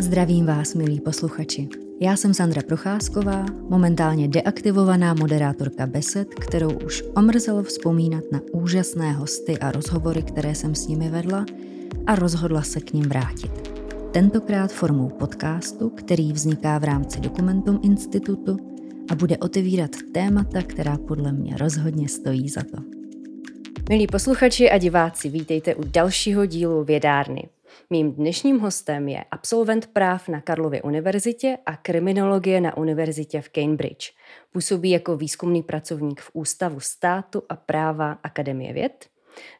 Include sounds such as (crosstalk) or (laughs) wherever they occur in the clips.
Zdravím vás, milí posluchači. Já jsem Sandra Procházková, momentálně deaktivovaná moderátorka Besed, kterou už omrzelo vzpomínat na úžasné hosty a rozhovory, které jsem s nimi vedla a rozhodla se k ním vrátit. Tentokrát formou podcastu, který vzniká v rámci Dokumentum Institutu a bude otevírat témata, která podle mě rozhodně stojí za to. Milí posluchači a diváci, vítejte u dalšího dílu Vědárny. Mým dnešním hostem je absolvent práv na Karlově univerzitě a kriminologie na univerzitě v Cambridge. Působí jako výzkumný pracovník v Ústavu státu a práva Akademie věd.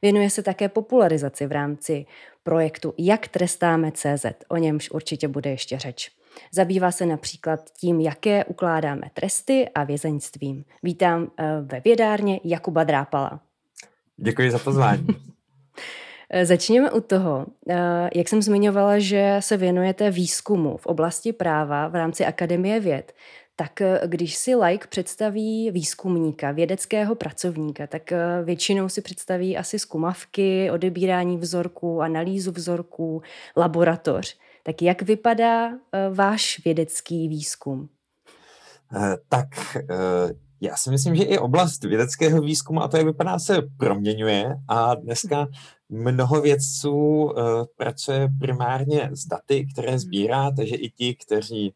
Věnuje se také popularizaci v rámci projektu Jak trestáme CZ, o němž určitě bude ještě řeč. Zabývá se například tím, jaké ukládáme tresty a vězeňstvím. Vítám eh, ve vědárně Jakuba Drápala. Děkuji za pozvání. (laughs) Eh, začněme u toho, eh, jak jsem zmiňovala, že se věnujete výzkumu v oblasti práva v rámci Akademie věd, tak eh, když si like představí výzkumníka, vědeckého pracovníka, tak většinou si představí asi zkumavky, odebírání vzorků, analýzu vzorků, laboratoř. Tak jak vypadá váš vědecký výzkum? Tak já si myslím, že i oblast vědeckého výzkumu a to, jak vypadá, se proměňuje a dneska mnoho vědců uh, pracuje primárně s daty, které hmm. sbírá, takže i ti, kteří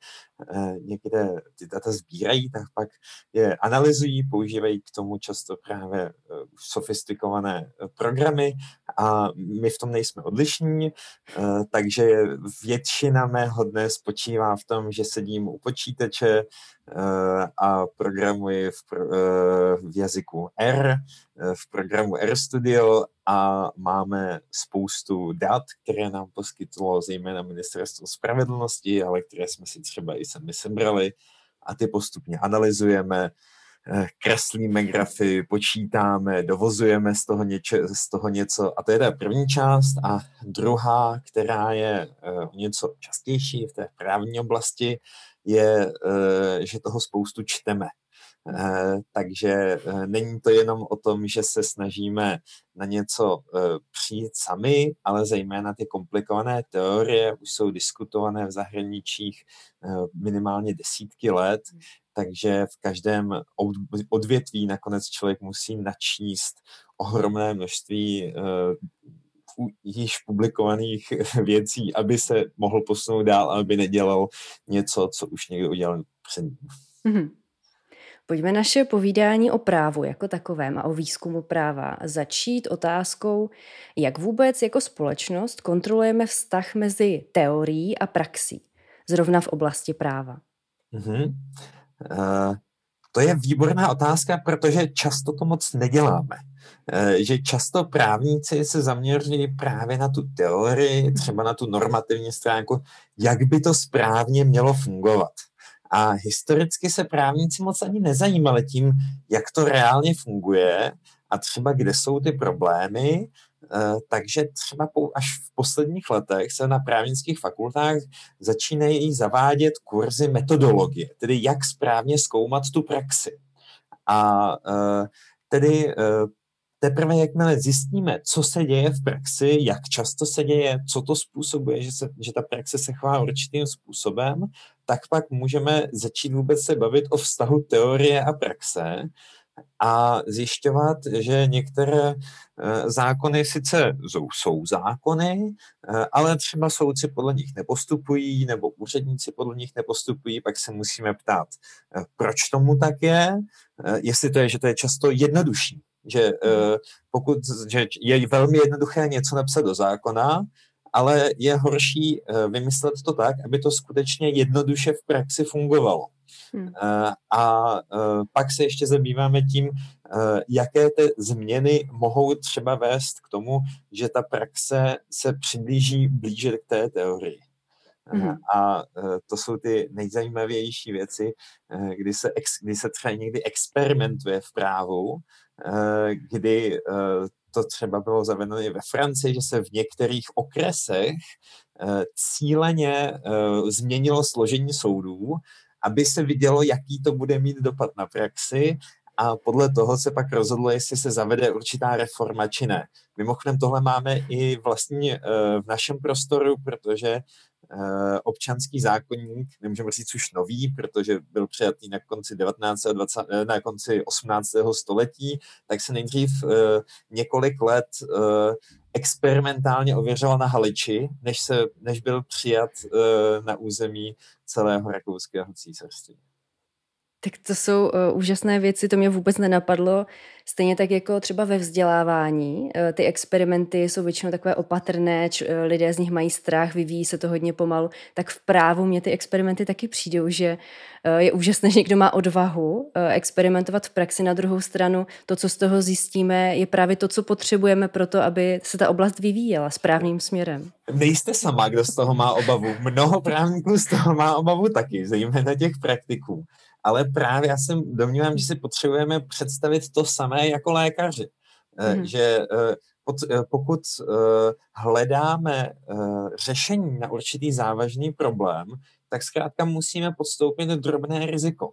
uh, někde ty data sbírají, tak pak je analyzují, používají k tomu často právě uh, sofistikované programy a my v tom nejsme odlišní, uh, takže většina mého dne spočívá v tom, že sedím u počítače uh, a programuji v, pro, uh, v jazyku R, v programu RStudio a máme spoustu dat, které nám poskytlo zejména Ministerstvo spravedlnosti, ale které jsme si třeba i sami sebrali a ty postupně analyzujeme, eh, kreslíme grafy, počítáme, dovozujeme z toho, něče, z toho něco. A to je ta první část. A druhá, která je uh, něco častější v té právní oblasti, je, uh, že toho spoustu čteme. Eh, takže eh, není to jenom o tom, že se snažíme na něco eh, přijít sami, ale zejména ty komplikované teorie už jsou diskutované v zahraničích minimálně desítky let, hmm. takže v každém odvětví nakonec člověk musí načíst ohromné množství již publikovaných (laughs) věcí, aby se mohl posunout dál, aby nedělal něco, co už někdo udělal před ním. Mm-hmm. Pojďme naše povídání o právu jako takovém a o výzkumu práva začít otázkou, jak vůbec jako společnost kontrolujeme vztah mezi teorií a praxí, zrovna v oblasti práva. Mm-hmm. Uh, to je výborná otázka, protože často to moc neděláme. Uh, že často právníci se zaměří právě na tu teorii, třeba na tu normativní stránku, jak by to správně mělo fungovat. A historicky se právníci moc ani nezajímali tím, jak to reálně funguje a třeba kde jsou ty problémy, eh, takže třeba až v posledních letech se na právnických fakultách začínají zavádět kurzy metodologie, tedy jak správně zkoumat tu praxi. A eh, tedy eh, teprve jakmile zjistíme, co se děje v praxi, jak často se děje, co to způsobuje, že, se, že ta praxe se chová určitým způsobem, tak pak můžeme začít vůbec se bavit o vztahu teorie a praxe a zjišťovat, že některé eh, zákony sice jsou, zákony, eh, ale třeba soudci podle nich nepostupují nebo úředníci podle nich nepostupují, pak se musíme ptát, eh, proč tomu tak je, jestli to je, že to je často jednodušší že uh, pokud že je velmi jednoduché něco napsat do zákona, ale je horší uh, vymyslet to tak, aby to skutečně jednoduše v praxi fungovalo. Hmm. Uh, a pak se ještě zabýváme tím, jaké ty změny mohou třeba vést k tomu, že ta praxe se přiblíží blíže k té teorii. Mm. A to jsou ty nejzajímavější věci, kdy se, ex, kdy se třeba někdy experimentuje v právu Eh, kdy eh, to třeba bylo zavedeno i ve Francii, že se v některých okresech eh, cíleně změnilo složení soudů, aby se vidělo, jaký to bude mít dopad na praxi a podle toho se pak rozhodlo, jestli se zavede určitá reforma či ne. Mimochodem tohle máme i vlastně v našem prostoru, protože občanský zákonník, nemůžeme říct už nový, protože byl přijatý na konci 19. 20, na konci 18. století, tak se nejdřív několik let experimentálně ověřoval na Haliči, než, se, než byl přijat na území celého rakouského císařství. Tak to jsou uh, úžasné věci, to mě vůbec nenapadlo. Stejně tak jako třeba ve vzdělávání. Uh, ty experimenty jsou většinou takové opatrné, č, uh, lidé z nich mají strach, vyvíjí se to hodně pomalu. Tak v právu mě ty experimenty taky přijdou, že uh, je úžasné, že někdo má odvahu uh, experimentovat v praxi. Na druhou stranu to, co z toho zjistíme, je právě to, co potřebujeme pro to, aby se ta oblast vyvíjela správným směrem. Nejste sama, kdo z toho má obavu. Mnoho právníků z toho má obavu taky, zejména těch praktiků ale právě já si domnívám, že si potřebujeme představit to samé jako lékaři. Mm. Že eh, pokud hledáme řešení na určitý závažný problém, tak zkrátka musíme podstoupit drobné riziko.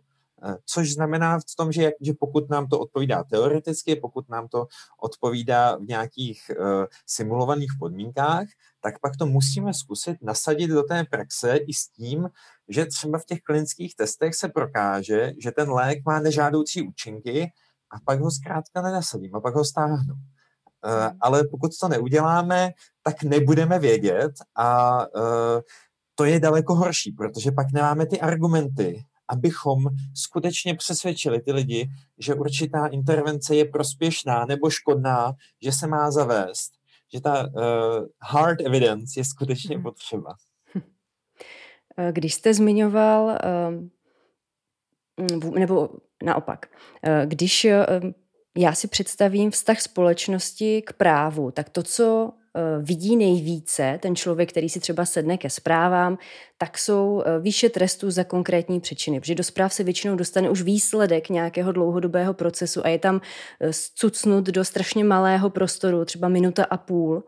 Což znamená v tom, že, že pokud nám to odpovídá teoreticky, pokud nám to odpovídá v nějakých uh, simulovaných podmínkách, tak pak to musíme zkusit nasadit do té praxe i s tím, že třeba v těch klinických testech se prokáže, že ten lék má nežádoucí účinky a pak ho zkrátka nenasadím a pak ho stáhnu. Uh, ale pokud to neuděláme, tak nebudeme vědět a uh, to je daleko horší, protože pak nemáme ty argumenty, abychom skutečně přesvědčili ty lidi, že určitá intervence je prospěšná nebo škodná, že se má zavést, že ta uh, hard evidence je skutečně mhm. potřeba. Eh, když jste zmiňoval, uh, nebo naopak, když já si představím vztah společnosti k právu, tak to, co Eh, vidí nejvíce ten člověk, který si třeba sedne ke zprávám, tak jsou eh, výše trestů za konkrétní přečiny. Protože do zpráv se většinou dostane už výsledek nějakého dlouhodobého procesu a je tam eh, cucnut do strašně malého prostoru, třeba minuta a půl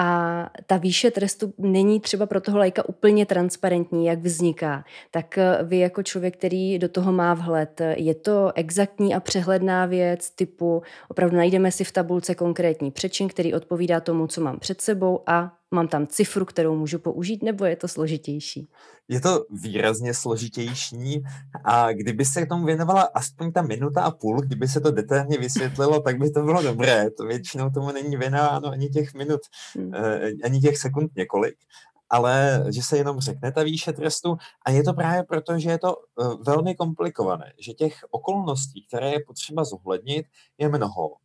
a ta výše trestu není třeba pro toho lajka úplně transparentní, jak vzniká, tak eh, vy jako člověk, který do toho má vhled, je to exaktní a přehledná věc typu opravdu najdeme si v tabulce konkrétní přečin, který odpovídá tomu, co mám před sebou a mám tam cifru, kterou můžu použít, nebo je to složitější? Je to výrazně složitější a kdyby se k tomu věnovala aspoň ta minuta a půl, kdyby se to detailně vysvětlilo, tak by to bylo dobré. To většinou tomu není věnováno ani těch minut, hmm. Eh, ani těch sekund několik ale že se jenom řekne ta výše trestu a je to právě proto, že je to eh, velmi komplikované, že těch okolností, které je potřeba zohlednit, je mnoho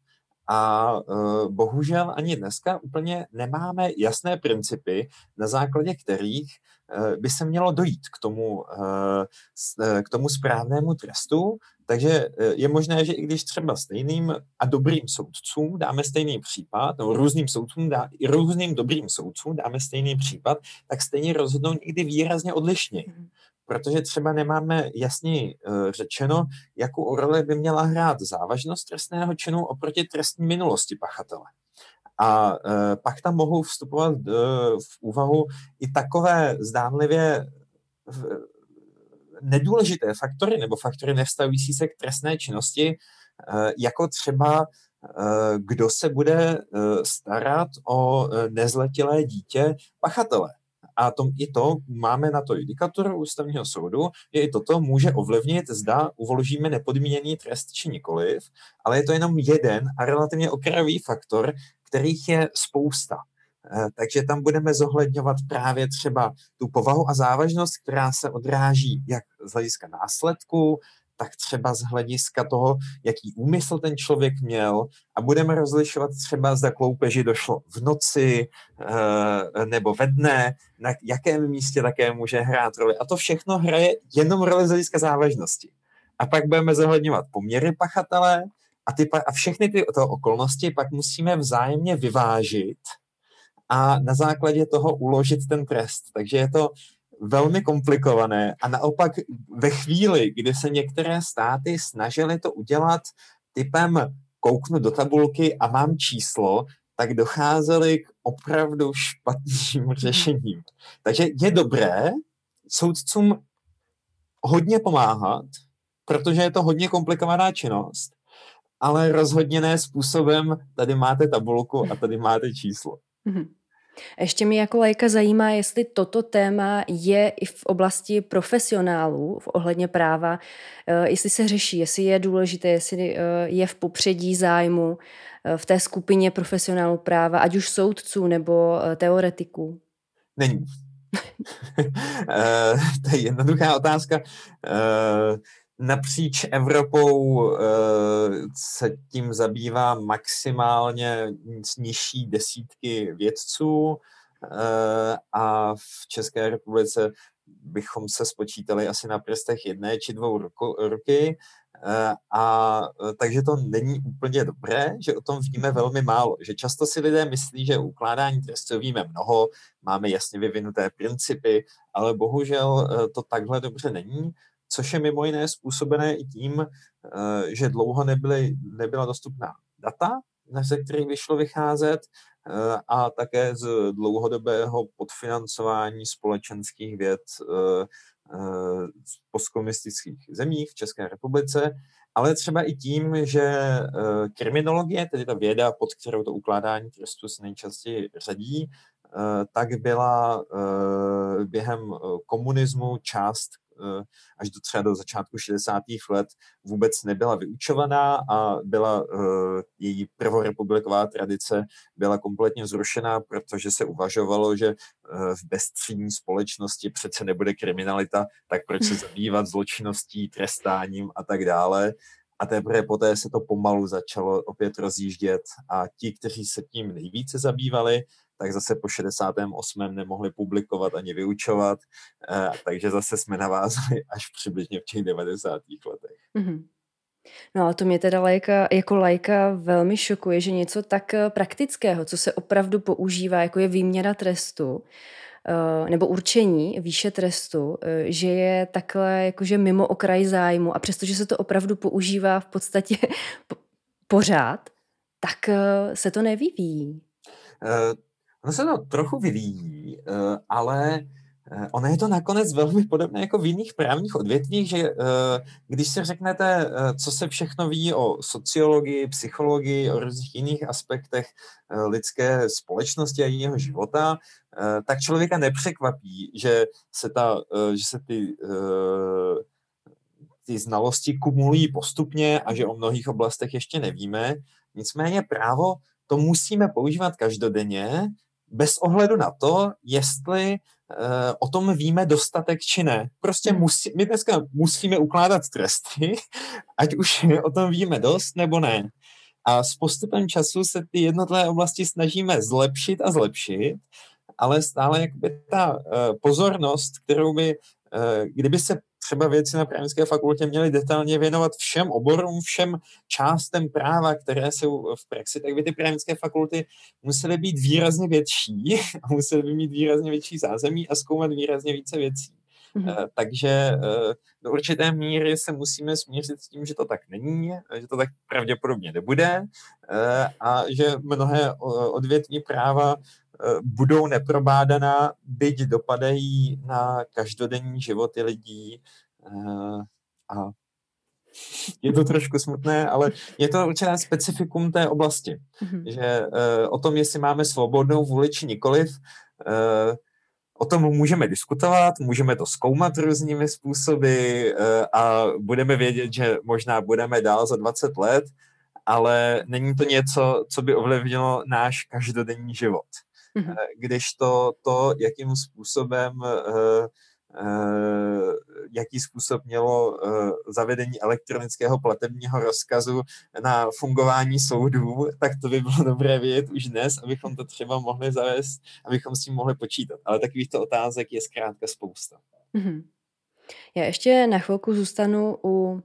a uh, bohužel ani dneska úplně nemáme jasné principy, na základě kterých by se mělo dojít k tomu, k tomu správnému trestu. Takže je možné, že i když třeba stejným a dobrým soudcům dáme stejný případ, nebo různým soudcům dá, i různým dobrým soudcům dáme stejný případ, tak stejně rozhodnou někdy výrazně odlišně. Mm protože třeba nemáme jasně uh, řečeno, jakou roli by měla hrát závažnost trestného činu oproti trestní minulosti pachatele. A uh, pak tam mohou vstupovat v úvahu i takové zdánlivě nedůležité faktory nebo faktory nevstavující se k trestné činnosti, jako třeba kdo se bude starat o nezletilé dítě pachatele a tom, i to máme na to judikaturu ústavního soudu, že i toto může ovlivnit, zda uvoložíme nepodmíněný trest či nikoliv, ale je to jenom jeden a relativně okrajový faktor, kterých je spousta. Eh, takže tam budeme zohledňovat právě třeba tu povahu a závažnost, která se odráží jak z hlediska následku, tak třeba z hlediska toho, jaký úmysl ten člověk měl a budeme rozlišovat třeba, zda kloupeži došlo v noci e, nebo ve dne, na jakém místě také může hrát roli. A to všechno hraje jenom roli z hlediska závažnosti. A pak budeme zohledňovat poměry pachatele a, ty, a všechny ty to okolnosti pak musíme vzájemně vyvážit a na základě toho uložit ten trest. Takže je to velmi komplikované a naopak ve chvíli, kdy se některé státy snažily to udělat typem kouknu do tabulky a mám číslo, tak docházeli k opravdu špatným (laughs) řešením. Takže je dobré soudcům hodně pomáhat, protože je to hodně komplikovaná činnost, ale rozhodně ne způsobem, tady máte tabulku a tady máte číslo. Mm-hmm. Ještě mě jako lajka zajímá, jestli toto téma je i v oblasti profesionálů v ohledně práva, eh, jestli se řeší, jestli je důležité, jestli eh, je v popředí zájmu eh, v té skupině profesionálů práva, ať už soudců nebo teoretiků. Není. (laughs) to je jednoduchá otázka napříč Evropou uh, se tím zabývá maximálně nižší desítky vědců uh, a v České republice bychom se spočítali asi na prstech jedné či dvou ruky. Uh, a takže to není úplně dobré, že o tom víme velmi málo. Že často si lidé myslí, že ukládání trestu víme mnoho, máme jasně vyvinuté principy, ale bohužel to takhle dobře není což je mimo jiné způsobené i tím, eh, že dlouho nebyly, nebyla dostupná data, ze kterých vyšlo vycházet, eh, a také z dlouhodobého podfinancování společenských věd v eh, postkomunistických zemích v České republice, ale třeba i tím, že kriminologie, tedy ta věda, pod kterou to ukládání trestu se nejčastěji řadí, tak byla během komunismu část až do třeba do začátku 60. let vůbec nebyla vyučovaná a byla eh, její prvorepubliková tradice byla kompletně zrušená, protože se uvažovalo, že eh, v bezstřední společnosti přece nebude kriminalita, tak proč se (laughs) zabývat zločinností, trestáním a tak dále. A teprve poté se to pomalu začalo opět rozjíždět a ti, kteří se tím nejvíce zabývali, tak zase po 68. nemohli publikovat ani vyučovat, eh, takže zase jsme navázali (laughs) až přibližně v těch 90. letech. Mm-hmm. No ale to mě teda lajka, jako lajka velmi šokuje, že něco tak eh, praktického, co se opravdu používá, jako je výměna trestu, eh, nebo určení výše trestu, že je takhle jakože mimo okraj zájmu a přestože se to opravdu používá v podstatě (laughs) pořád, tak se to nevyvíjí. Ono se to trochu vyvíjí, eh, ale eh, ono je to nakonec velmi podobné jako v jiných právních odvětvích, že eh, když si řeknete, co se všechno ví o sociologii, psychologii, o různých jiných aspektech lidské společnosti a jiného života, tak člověka nepřekvapí, že se, ta, že se ty, ty znalosti kumulují postupně a že o mnohých oblastech ještě nevíme. Nicméně právo to musíme používat každodenně bez ohledu na to, jestli uh, o tom víme dostatek či ne. Prostě hmm. musí, my dneska musíme ukládat tresty, (laughs) ať už o tom víme dost nebo ne. A s postupem času se ty jednotlivé oblasti snažíme zlepšit a zlepšit, ale stále jakby ta uh, pozornost, kterou by, uh, kdyby se třeba věci na právnické fakultě měly detailně věnovat všem oborům, všem částem práva, které jsou v praxi, tak by ty právnické fakulty musely být výrazně větší (laughs) a musely by mít výrazně větší zázemí a zkoumat výrazně více věcí. Mm-hmm. Takže eh, do určité míry se musíme smířit s tím, že to tak není, že to tak pravděpodobně nebude eh, a že mnohé odvětví práva budou neprobádaná, byť dopadají na každodenní životy lidí a je to trošku smutné, ale je to určitě specifikum té oblasti, mm-hmm. že o tom, jestli máme svobodnou vůli či nikoliv, o tom můžeme diskutovat, můžeme to zkoumat různými způsoby a budeme vědět, že možná budeme dál za 20 let, ale není to něco, co by ovlivnilo náš každodenní život. Mm-hmm. Když to, to, jakým způsobem uh, Uh, jaký způsob mělo zavedení elektronického platebního rozkazu na fungování soudů, tak to by bylo (laughs) dobré vědět už dnes, abychom to třeba mohli zavést, abychom s tím mohli počítat. Ale takovýchto otázek je zkrátka spousta. Mm-hmm. Já ještě na chvilku zůstanu u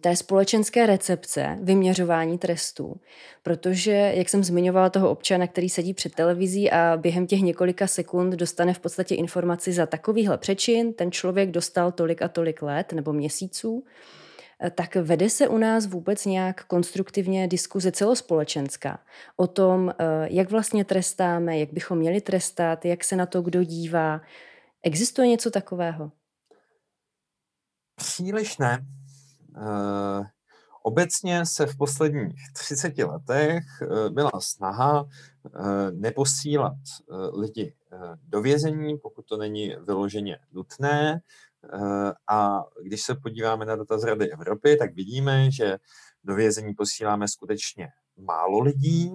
té společenské recepce vyměřování trestů, protože, jak jsem zmiňovala toho občana, který sedí před televizí a během těch několika sekund dostane v podstatě informaci za takovýhle přečin, ten člověk dostal tolik a tolik let nebo měsíců, eh, tak vede se u nás vůbec nějak konstruktivně diskuze celospolečenská o tom, eh, jak vlastně trestáme, jak bychom měli trestat, jak se na to kdo dívá. Existuje něco takového? Příliš ne. Obecně se v posledních 30 letech byla snaha neposílat lidi do vězení, pokud to není vyloženě nutné. A když se podíváme na data z Rady Evropy, tak vidíme, že do vězení posíláme skutečně málo lidí.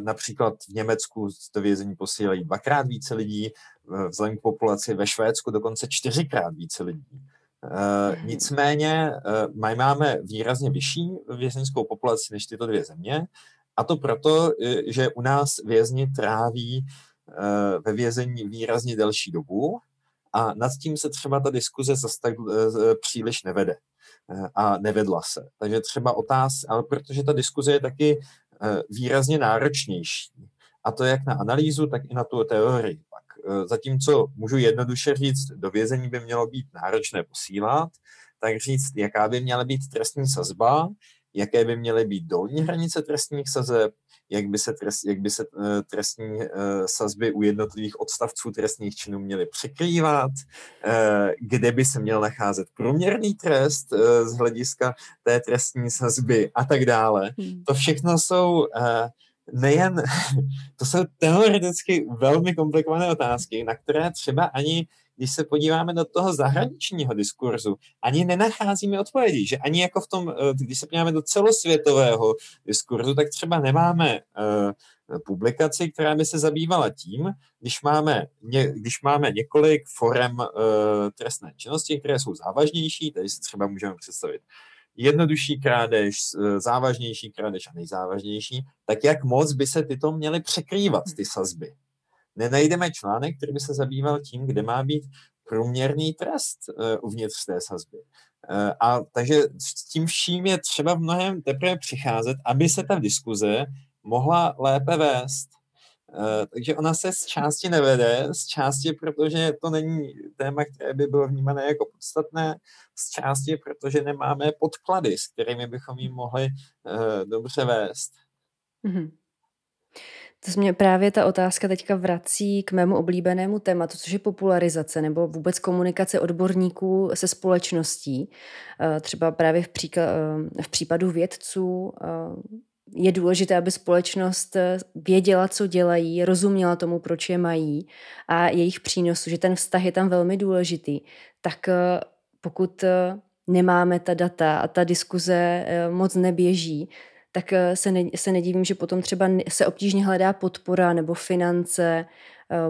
Například v Německu do vězení posílají dvakrát více lidí, vzhledem k populaci ve Švédsku dokonce čtyřikrát více lidí. Uh, nicméně uh, máme výrazně vyšší vězeňskou populaci než tyto dvě země a to proto, že u nás vězni tráví ve vězení výrazně delší dobu a nad tím se třeba ta diskuze zase tak příliš nevede a nevedla se. Takže třeba otázka, ale protože ta diskuze je taky výrazně náročnější a to jak na analýzu, tak i na tu teorii. Eh, zatímco můžu jednoduše říct, do vězení by mělo být náročné posílat, tak říct, jaká by měla být trestní sazba, jaké by měly být dolní hranice trestních sazeb, jak by se, trest, jak by se eh, trestní eh, sazby u jednotlivých odstavců trestních činů měly překrývat, kde by se měl nacházet průměrný trest z hlediska té trestní sazby a tak dále. Hmm. To všechno jsou nejen, (laughs) to jsou teoreticky velmi komplikované otázky, na které třeba ani, když se podíváme do toho zahraničního diskurzu, ani nenacházíme odpovědi, že ani jako v tom, eh, když se podíváme do celosvětového diskurzu, tak třeba nemáme uh, publikaci, která by se zabývala tím, když máme, když máme několik forem uh, trestné činnosti, které jsou závažnější, tady si třeba můžeme představit jednodušší krádež, e, závažnější krádež a nejzávažnější, tak jak moc by se tyto měly překrývat, ty sazby. Nenajdeme článek, který by se zabýval tím, kde má být průměrný trest uh, uvnitř té sazby. Uh, a takže s tím vším je třeba v mnohem teprve přicházet, aby se ta diskuze mohla lépe vést. Uh, takže ona se z části nevede, z části, protože to není téma, které by bylo vnímané jako podstatné, z části, protože nemáme podklady, s kterými bychom ji mohli uh, dobře vést. Mm-hmm. To mě právě ta otázka teďka vrací k mému oblíbenému tématu, což je popularizace nebo vůbec komunikace odborníků se společností. Třeba právě v, v případu vědců je důležité, aby společnost věděla, co dělají, rozuměla tomu, proč je mají a jejich přínosu, že ten vztah je tam velmi důležitý. Tak pokud nemáme ta data a ta diskuze moc neběží, tak eh, se, ne, se nedivím, že potom třeba se obtížně hledá podpora nebo finance eh,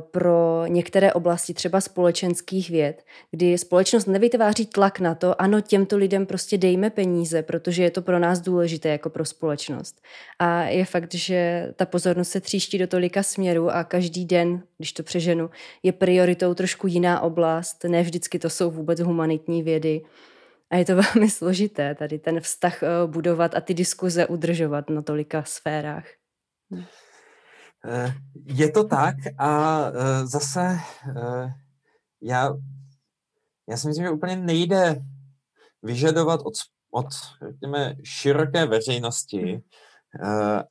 pro některé oblasti, třeba společenských věd, kdy společnost nevytváří tlak na to, ano, těmto lidem prostě dejme peníze, protože je to pro nás důležité jako pro společnost. A je fakt, že ta pozornost se tříští do tolika směrů a každý den, když to přeženu, je prioritou trošku jiná oblast, ne vždycky to jsou vůbec humanitní vědy. A je to (laughs) velmi složité tady ten vztah eh, budovat a ty diskuze udržovat na tolika sférách. Eh, je to tak a eh, zase já, já si myslím, že úplně nejde vyžadovat od, od řekněme, široké veřejnosti,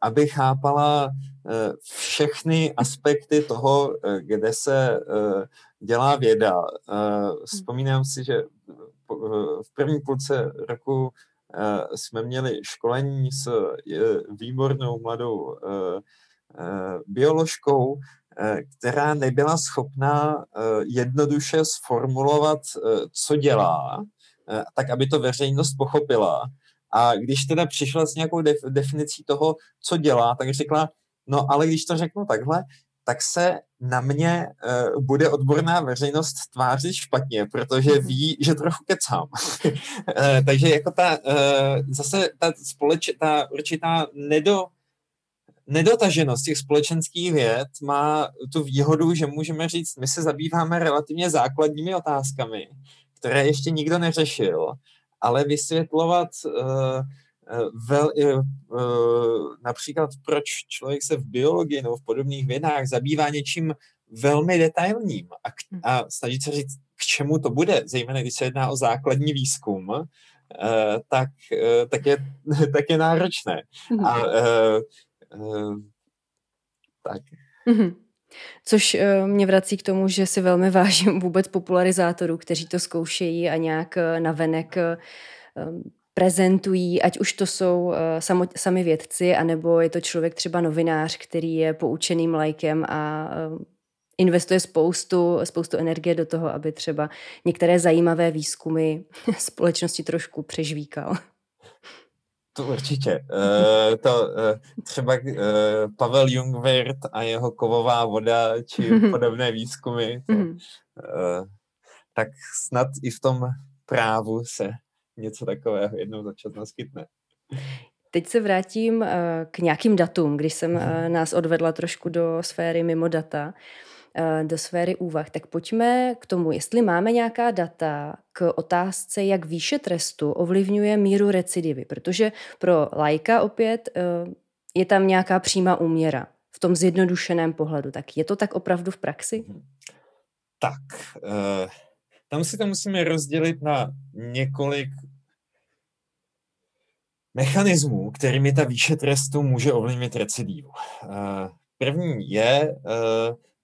aby chápala všechny aspekty toho, kde se dělá věda. Vzpomínám si, že v první půlce roku eh, jsme měli školení s eh, výbornou mladou eh, bioložkou, která nebyla schopná jednoduše sformulovat, co dělá, tak aby to veřejnost pochopila. A když teda přišla s nějakou definicí toho, co dělá, tak řekla, no ale když to řeknu takhle, tak se na mě uh, bude odborná veřejnost tvářit špatně, protože mhm. ví, že trochu kecám. uh, (laughs) takže jako ta, uh, zase ta, společ, ta určitá nedo, nedotaženost těch společenských věd má tu výhodu, že můžeme říct, my se zabýváme relativně základními otázkami, které ještě nikdo neřešil, ale vysvětlovat uh, vel, uh, například proč člověk se v biologii nebo v podobných vědách zabývá něčím velmi detailním a, k, hm. a snažit se říct, k čemu to bude, zejména když se jedná o základní výzkum, uh, tak, uh, tak, je, (laughs) tak je náročné. Mhm. A uh, tak. Mm-hmm. Což uh, mě vrací k tomu, že si velmi vážím vůbec popularizátorů, kteří to zkoušejí a nějak uh, navenek uh, prezentují, ať už to jsou samo, sami vědci, anebo je to člověk třeba novinář, který je poučeným lajkem a investuje spoustu, spoustu energie do toho, aby třeba některé zajímavé výzkumy (laughs) společnosti trošku přežvíkal. To určitě. Uh, to uh, třeba uh, Pavel Jungwirth a jeho kovová voda či podobné výzkumy, to, uh, tak snad i v tom právu se něco takového jednou za čas naskytne. Teď se vrátím k nějakým datům, když jsem mhm. nás odvedla trošku do sféry mimo data. Eh, do sféry úvah. Tak pojďme k tomu, jestli máme nějaká data k otázce, jak výše trestu ovlivňuje míru recidivy, protože pro lajka opět eh, je tam nějaká přímá úměra v tom zjednodušeném pohledu. Tak je to tak opravdu v praxi? Mhm. Tak, eh, tam si to musíme rozdělit na několik mechanismů, kterými ta výše trestu může ovlivnit recidivu. První je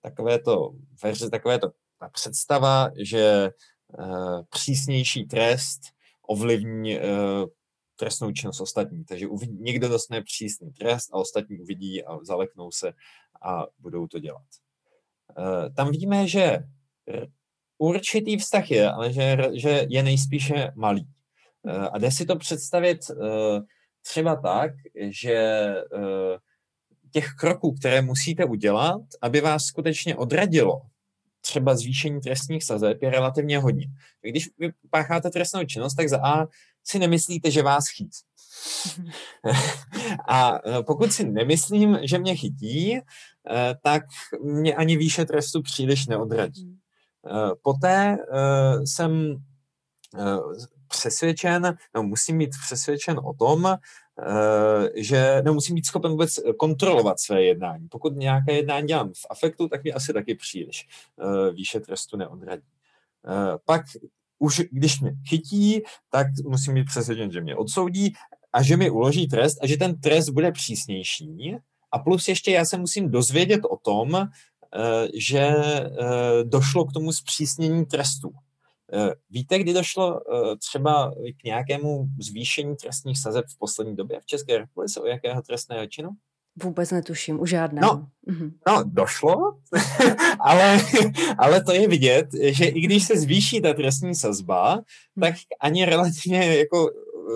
takové to, verze, takové to ta představa, že uh, přísnější trest ovlivní uh, trestnou činnost ostatní. Takže uvidí, někdo dostane přísný trest a ostatní uvidí a zaleknou se a budou to dělat. Uh, tam víme, že určitý vztah je, ale že, že je nejspíše malý. Uh, a jde si to představit uh, třeba tak, že uh, těch kroků, které musíte udělat, aby vás skutečně odradilo třeba zvýšení trestních sazeb, je relativně hodně. Když vy pácháte trestnou činnost, tak za A si nemyslíte, že vás chytí. (laughs) A e, pokud si nemyslím, že mě chytí, e, tak mě ani výše trestu příliš neodradí. E, poté jsem přesvědčen, no musím být přesvědčen o tom, že nemusím být schopen vůbec kontrolovat své jednání. Pokud nějaké jednání dělám v afektu, tak mi asi taky příliš eh, výše trestu neodradí. Eh, pak už když mě chytí, tak musím být přesvědčen, že mě odsoudí a že mi uloží trest a že ten trest bude přísnější. A plus ještě já se musím dozvědět o tom, že došlo k tomu zpřísnění trestu. Eh, víte, kdy došlo eh, třeba k nějakému zvýšení trestních sazeb v poslední době v České republice? O jakého trestného činu? Vůbec netuším, u žádného. No, mhm. no došlo, (laughs) ale, ale to je vidět, že i když se zvýší ta trestní sazba, tak ani relativně jako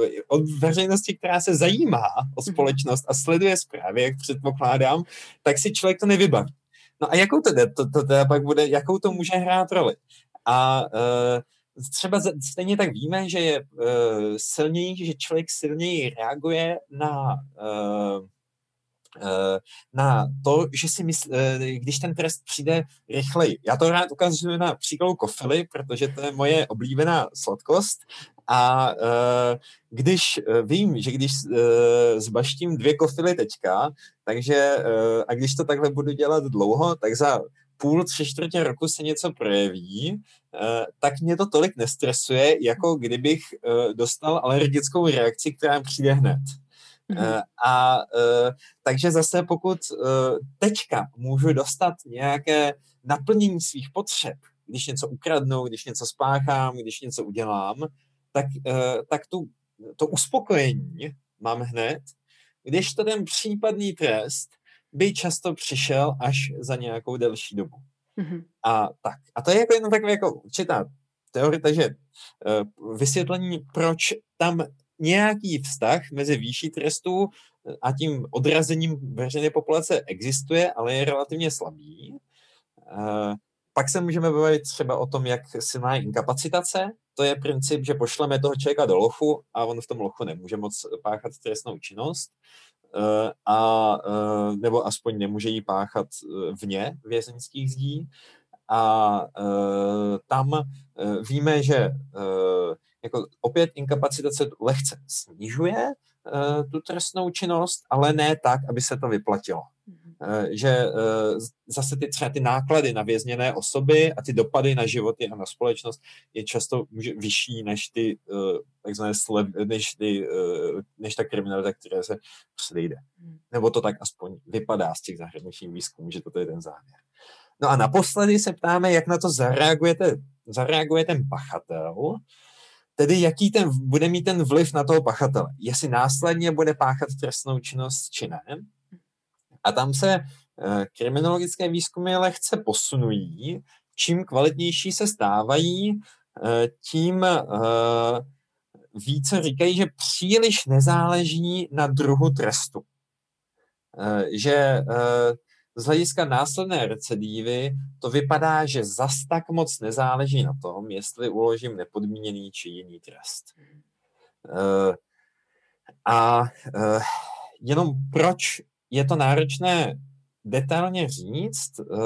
eh, od veřejnosti, která se zajímá o mhm. společnost a sleduje zprávy, jak předpokládám, tak si člověk to nevybaví. No a jakou to, to, to, to pak bude, jakou to může hrát roli? A uh, třeba stejně tak víme, že je uh, silnější, že člověk silněji reaguje na uh, na to, že si mysl, když ten trest přijde rychleji. Já to rád ukazuju na příkladu kofely, protože to je moje oblíbená sladkost a když vím, že když zbaštím dvě kofily teďka, takže a když to takhle budu dělat dlouho, tak za půl, tři čtvrtě roku se něco projeví, eh, tak mě to tolik nestresuje, jako kdybych eh, dostal alergickou reakci, která přijde hned. Mm-hmm. A takže zase pokud teďka můžu dostat nějaké naplnění svých potřeb, když něco ukradnu, když něco spáchám, když něco udělám, tak, tak tu, to uspokojení mám hned, když to ten případný trest by často přišel až za nějakou delší dobu. Mm-hmm. A tak. A to je jako jenom taková jako určitá teorie, že uh, vysvětlení, proč tam nějaký vztah mezi výší trestů eh, a tím odrazením veřejné populace existuje, ale je relativně slabý. Uh, pak se můžeme bavit třeba o tom, jak silná je inkapacitace. To je princip, že pošleme toho člověka do lochu a on v tom lochu nemůže moc páchat trestnou činnost. Eh, a, eh, nebo aspoň nemůže ji páchat eh, vně vězeňských zdí. A tam víme, že jako opět inkapacitace lehce snižuje tu trestnou činnost, ale ne tak, aby se to vyplatilo. Eh, že eh, zase ty třeba ty náklady na vězněné osoby a ty dopady na životy a na společnost je často vyšší než ty eh, takzvané slev, než, ty, než ta kriminalita, která se předejde. Hmm. Nebo to tak aspoň vypadá z těch zahraničních výzkumů, že toto je ten závěr. No a naposledy se ptáme, jak na to zareagujete, zareaguje ten pachatel, tedy jaký ten bude mít ten vliv na toho pachatele. Jestli následně bude páchat trestnou činnost či ne. A tam se eh, kriminologické výzkumy lehce posunují. Čím kvalitnější se stávají, eh, tím eh, více říkají, že příliš nezáleží na druhu trestu. Že z hlediska následné recidívy to vypadá, že zas tak moc nezáleží na tom, jestli uložím nepodmíněný či jiný trest. A jenom proč je to náročné detailně říct, uh,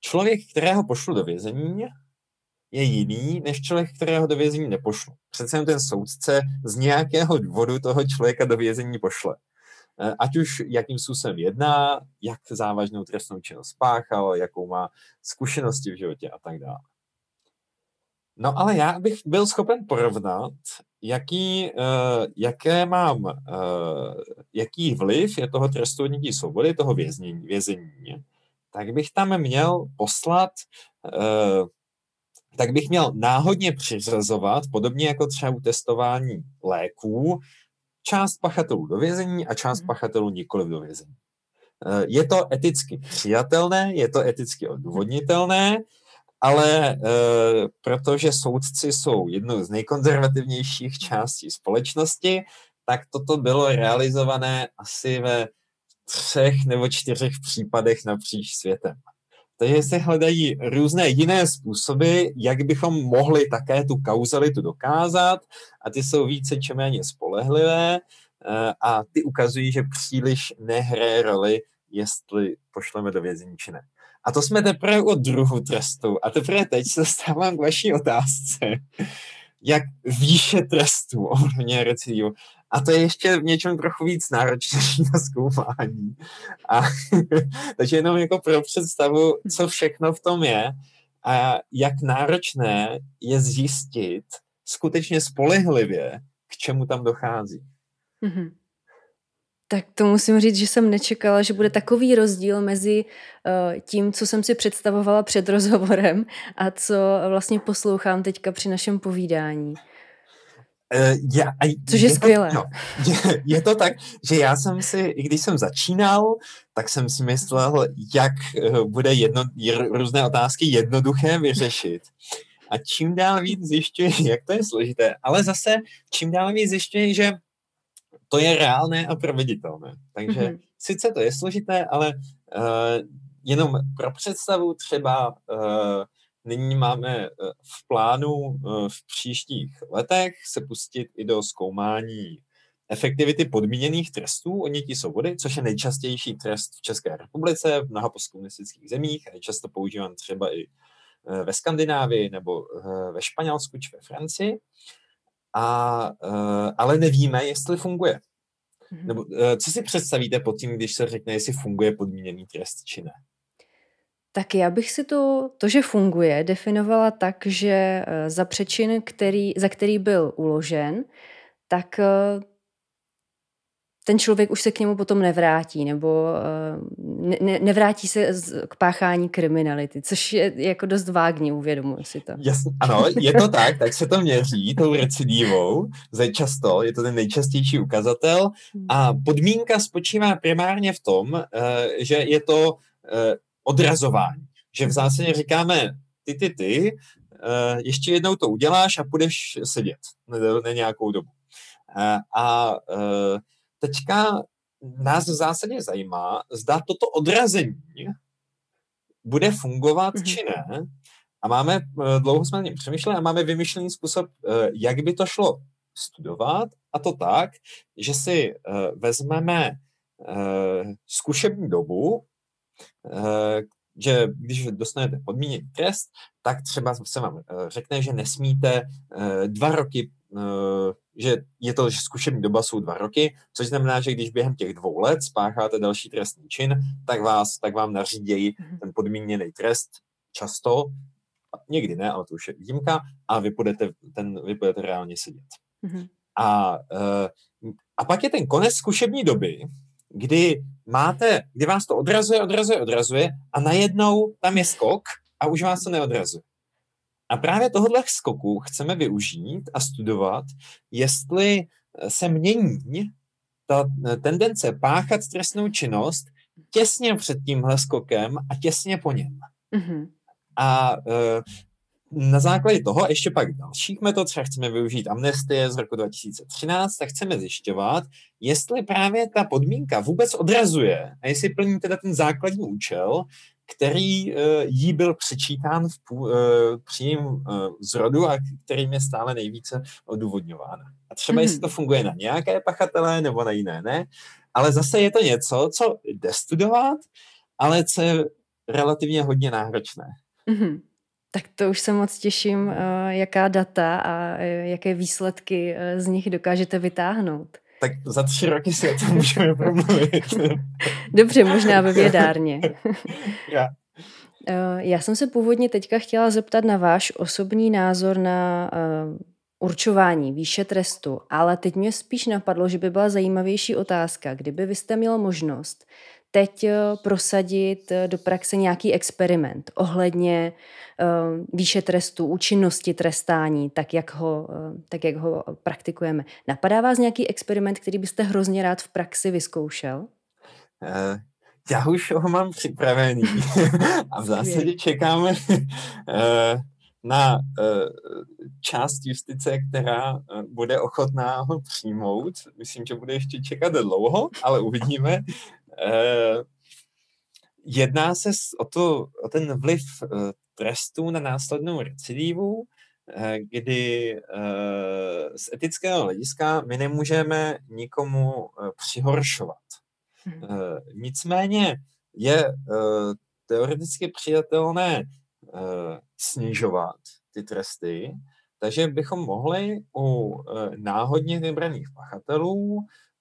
člověk, kterého pošlu do vězení, je jiný, než člověk, kterého do vězení nepošlu. Přece ten soudce z nějakého důvodu toho člověka do vězení pošle. Eh, ať už jakým způsobem jedná, jak závažnou trestnou činnost spáchal, jakou má zkušenosti v životě a tak dále. No ale já bych byl schopen porovnat, jaký, uh, jaké mám, uh, jaký vliv je toho trestu odnětí svobody, toho věznění, vězení, tak bych tam měl poslat, uh, tak bych měl náhodně přiřazovat, podobně jako třeba u testování léků, část pachatelů do vězení a část mhm. pachatelů nikoli do vězení. Eh, je to eticky přijatelné, je to eticky odůvodnitelné, ale e, protože soudci jsou jednou z nejkonzervativnějších částí společnosti, tak toto bylo realizované asi ve třech nebo čtyřech případech napříč světem. Takže se hledají různé jiné způsoby, jak bychom mohli také tu kauzalitu dokázat a ty jsou více či méně spolehlivé eh, a ty ukazují, že příliš nehraje roli, jestli pošleme do vězení či ne. A to jsme teprve o druhu trestu. A teprve teď se dostávám k vaší otázce. Jak výše trestu ovlivňuje recidivu. A to je ještě v něčem trochu víc náročnější na zkoumání. A, (laughs) takže jenom jako pro představu, co všechno v tom je a jak náročné je zjistit skutečně spolehlivě, k čemu tam dochází. Mm-hmm. Tak to musím říct, že jsem nečekala, že bude takový rozdíl mezi uh, tím, co jsem si představovala před rozhovorem a co vlastně poslouchám teďka při našem povídání. Uh, já, Což je, je skvělé. To, no, je, je to tak, že já jsem si, i když jsem začínal, tak jsem si myslel, jak uh, bude jedno, různé otázky jednoduché vyřešit. A čím dál víc zjišťuji, (laughs) jak to je složité. Ale zase, čím dál víc zjišťuji, že to je reálné a proveditelné. Takže mm-hmm. sice to je složité, ale uh, jenom pro představu třeba uh, Nyní máme eh, v plánu eh, v příštích letech se pustit i do zkoumání efektivity podmíněných trestů odnětí svobody, což je nejčastější trest v České republice, v mnoha postkomunistických zemích a je často používán třeba i ve Skandinávii nebo ve Španělsku či ve Francii. A, ale nevíme, jestli funguje. Mhm. Nebo, co si představíte pod tím, když se řekne, jestli funguje podmíněný trest či ne? Tak já bych si to, to, že funguje, definovala tak, že eh, za přečin, který, za který byl uložen, tak eh, ten člověk už se k němu potom nevrátí, nebo eh, ne, ne, nevrátí se k páchání kriminality, což je jako dost vágní, uvědomuji si to. Jasně, ano, je to tak, tak se to měří tou recidívou, často, je to ten nejčastější ukazatel a hmm. podmínka spočívá primárně v tom, že je to odrazování. Že v zásadě říkáme, ty, ty, ty, ještě jednou to uděláš a půjdeš sedět na, nějakou dobu. A uh, teďka nás v zásadě zajímá, zda toto odrazení bude fungovat mm-hmm. či ne. A máme, dlouho jsme na něm přemýšleli a máme vymyšlený způsob, jak by to šlo studovat, a to tak, že si vezmeme zkušební dobu, Eh, že když dostanete podmíněný trest, tak třeba se vám eh, řekne, že nesmíte eh, dva roky, že je to, že zkušební doba jsou dva roky, což znamená, že když během těch dvou let spácháte další trestný čin, tak, vás, tak vám nařídějí mhm. ten podmíněný trest často, někdy ne, ale to už je výjimka, a vy budete, ten, vy budete reálně sedět. Mm-hmm. A, a pak je ten konec zkušební doby, kdy máte, kdy vás to odrazuje, odrazuje, odrazuje a najednou tam je skok a už vás to neodrazuje. A právě tohohle skoku chceme využít a studovat, jestli se mění ta tendence páchat trestnou činnost těsně před tímhle skokem a těsně po něm. Mm-hmm. A e, na základě toho ještě pak dalších metod, třeba chceme využít amnestie z roku 2013, tak chceme zjišťovat, jestli právě ta podmínka vůbec odrazuje a jestli plní teda ten základní účel, který uh, jí byl přečítán v pů, uh, při uh, zrodu a kterým je stále nejvíce odůvodňována. A třeba mm-hmm. jestli to funguje na nějaké pachatele nebo na jiné ne, ale zase je to něco, co jde studovat, ale co je relativně hodně náročné. Mm-hmm. Tak to už se moc těším, jaká data a jaké výsledky z nich dokážete vytáhnout. Tak za tři roky si o tom můžeme promluvit. Dobře, možná ve vědárně. (laughs) Já. Já jsem se původně teďka chtěla zeptat na váš osobní názor na určování výše trestu, ale teď mě spíš napadlo, že by byla zajímavější otázka, kdyby vy jste měl možnost teď eh, prosadit eh, do praxe nějaký experiment ohledně uh, výše trestu, účinnosti trestání, tak jak, ho, tak jak ho praktikujeme. Napadá vás nějaký experiment, který byste hrozně rád v praxi vyzkoušel? Já už ho mám připravený (laughs) a v zásadě čekáme (laughs) na část justice, která bude ochotná ho přijmout. Myslím, že bude ještě čekat dlouho, ale uvidíme. Uh, jedná se o, to, o ten vliv uh, trestu na následnou recidivu, uh, kdy z etického hlediska my nemůžeme nikomu přihoršovat. Hmm. Nicméně je teoreticky přijatelné snižovat ty tresty, takže bychom mohli u náhodně vybraných pachatelů Eh,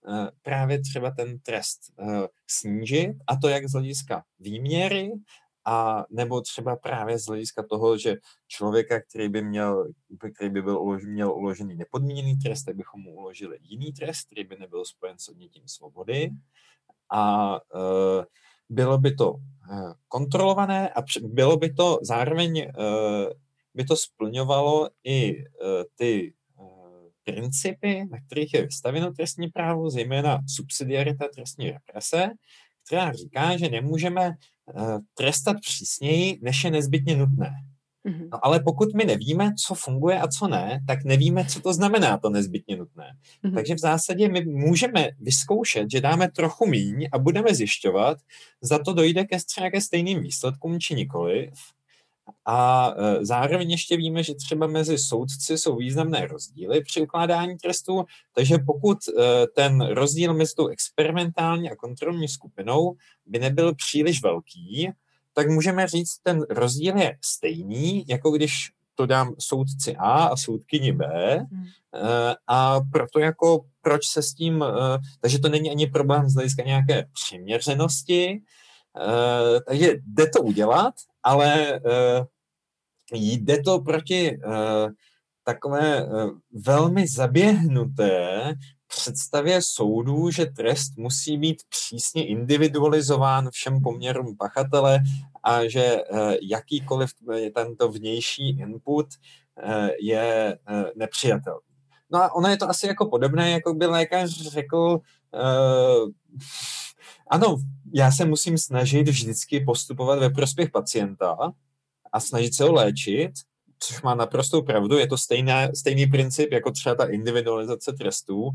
právě třeba ten trest eh, snížit, a to jak z hlediska výměry, a nebo třeba právě z hlediska toho, že člověka, který by, měl, který by byl ulož, měl uložený nepodmíněný trest, tak bychom mu uložili jiný trest, který by nebyl spojen s odnětím svobody. A e, bylo by to kontrolované a bylo by to zároveň e, by to splňovalo i e, ty principy, na kterých je vystaveno trestní právo, zejména subsidiarita trestní represe, která říká, že nemůžeme uh, trestat přísněji, než je nezbytně nutné. Mm-hmm. No ale pokud my nevíme, co funguje a co ne, tak nevíme, co to znamená to nezbytně nutné. Mm-hmm. Takže v zásadě my můžeme vyzkoušet, že dáme trochu míň a budeme zjišťovat, za to dojde ke ke stejným výsledkům či nikoliv. A e, zároveň ještě víme, že třeba mezi soudci jsou významné rozdíly při ukládání trestů, takže pokud e, ten rozdíl mezi tou experimentální a kontrolní skupinou by nebyl příliš velký, tak můžeme říct, ten rozdíl je stejný, jako když to dám soudci A a soudkyni B hmm. e, a proto jako proč se s tím, takže to není ani problém z hlediska nějaké přiměřenosti, takže jde to udělat, ale uh, jde to proti uh, takové uh, velmi zaběhnuté představě soudů, že trest musí být přísně individualizován všem poměrům pachatele a že uh, jakýkoliv tento vnější input uh, je uh, nepřijatelný. No a ono je to asi jako podobné, jako by lékař řekl, uh, ano, já se musím snažit vždycky postupovat ve prospěch pacienta a snažit se ho léčit, což má naprostou pravdu, je to stejná, stejný princip jako třeba ta individualizace trestů,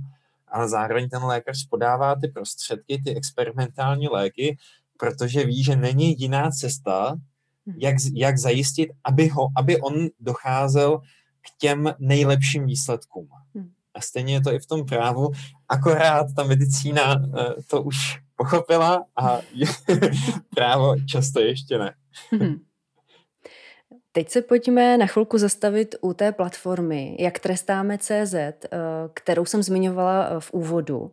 ale zároveň ten lékař podává ty prostředky, ty experimentální léky, protože ví, že není jiná cesta, hmm. jak, jak zajistit, aby, ho, aby on docházel k těm nejlepším výsledkům. Hmm. A stejně je to i v tom právu, akorát ta medicína eh, to už pochopila a (laughs) právo často ještě ne. Hmm. Teď se pojďme na chvilku zastavit u té platformy, jak trestáme CZ, eh, kterou jsem zmiňovala eh, v úvodu.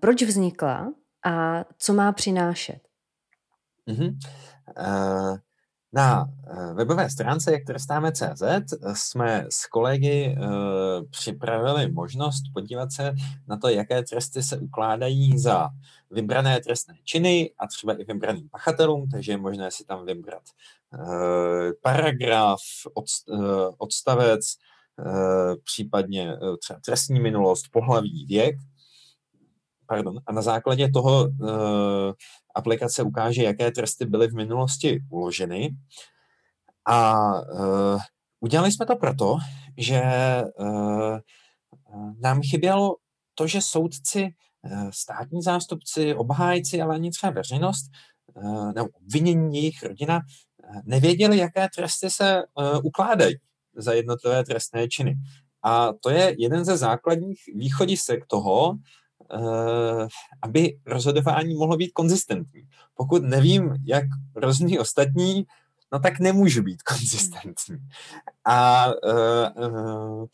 Proč vznikla a co má přinášet? Mm-hmm. Uh, Na eh, webové stránce, jak trestáme.cz, jsme s kolegy uh, připravili možnost podívat se na to, jaké tresty se ukládají za vybrané trestné činy a třeba i vybraným pachatelům, takže je možné si tam vybrat uh, paragraf, odst, odstavec, případně třeba trestní minulost, pohlaví, věk. Pardon. A na základě toho aplikace ukáže, jaké tresty byly v minulosti uloženy. A uh, udělali jsme to proto, že uh, nám chybělo to, že soudci, uh, státní zástupci, obhájci, ale ani třeba veřejnost, nebo obvinění jejich rodina, nevěděli, jaké tresty se ukládají za jednotlivé trestné činy. A to je jeden ze základních východisek toho, Eh, aby rozhodování mohlo být konzistentní. Pokud nevím, jak rozhodní ostatní, no tak nemůžu být (laughs) konzistentní. A uh, uh,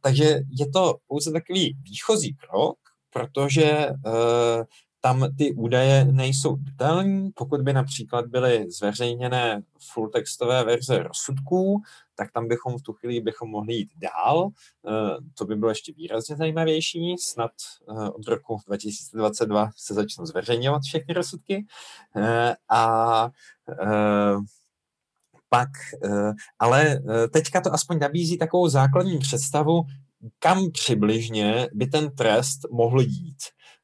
takže je to pouze takový výchozí krok, protože tam ty údaje nejsou detailní. Pokud by například byly zveřejněné full textové verze rozsudků, tak tam bychom v tu chvíli bychom mohli jít dál. Eh, to by bylo ještě výrazně zajímavější. Snad eh, od roku 2022 se začnou zveřejňovat všechny rozsudky. Eh, a pak, ale teďka to aspoň nabízí takovou základní představu, kam přibližně by ten trest mohl jít.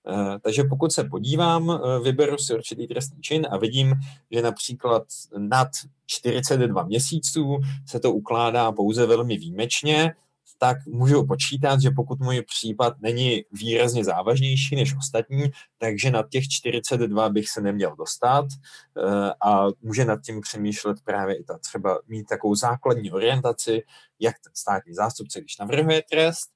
Eh, takže pokud se podívám, eh, vyberu si určitý trestný čin a vidím, že například nad 42 měsíců se to ukládá pouze velmi výjimečně, tak můžu počítat, že pokud můj případ není výrazně závažnější než ostatní, takže nad těch 42 bych se neměl dostat eh, a může nad tím přemýšlet právě i ta třeba mít takovou základní orientaci, jak ten státní zástupce, když navrhuje trest,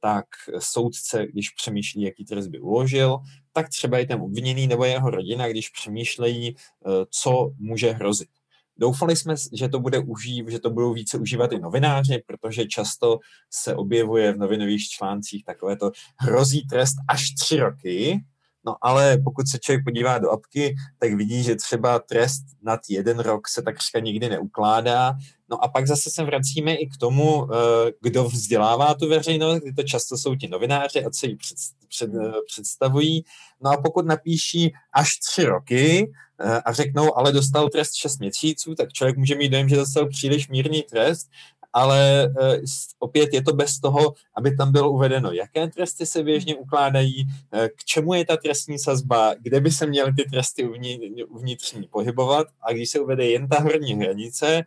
tak soudce, když přemýšlí, jaký trest by uložil, tak třeba i ten obviněný nebo jeho rodina, když přemýšlejí, eh, co může hrozit. Doufali jsme, že to, bude užív, že to budou více užívat i novináři, protože často se objevuje v novinových článcích takové to hrozí trest až tři roky, No ale pokud se člověk podívá do apky, tak vidí, že třeba trest nad jeden rok se takřka nikdy neukládá. No a pak zase se vracíme i k tomu, eh, kdo vzdělává tu veřejnost, kdy to často jsou ti novináři a co ji před, před, eh, představují. No a pokud napíší až tři roky eh, a řeknou, ale dostal trest 6 měsíců, tak člověk může mít dojem, že dostal příliš mírný trest ale uh, opět je to bez toho, aby tam bylo uvedeno, jaké tresty se běžně ukládají, uh, k čemu je ta trestní sazba, kde by se měly ty tresty uvnitř, uvnitřní pohybovat a když se uvede jen ta horní hranice,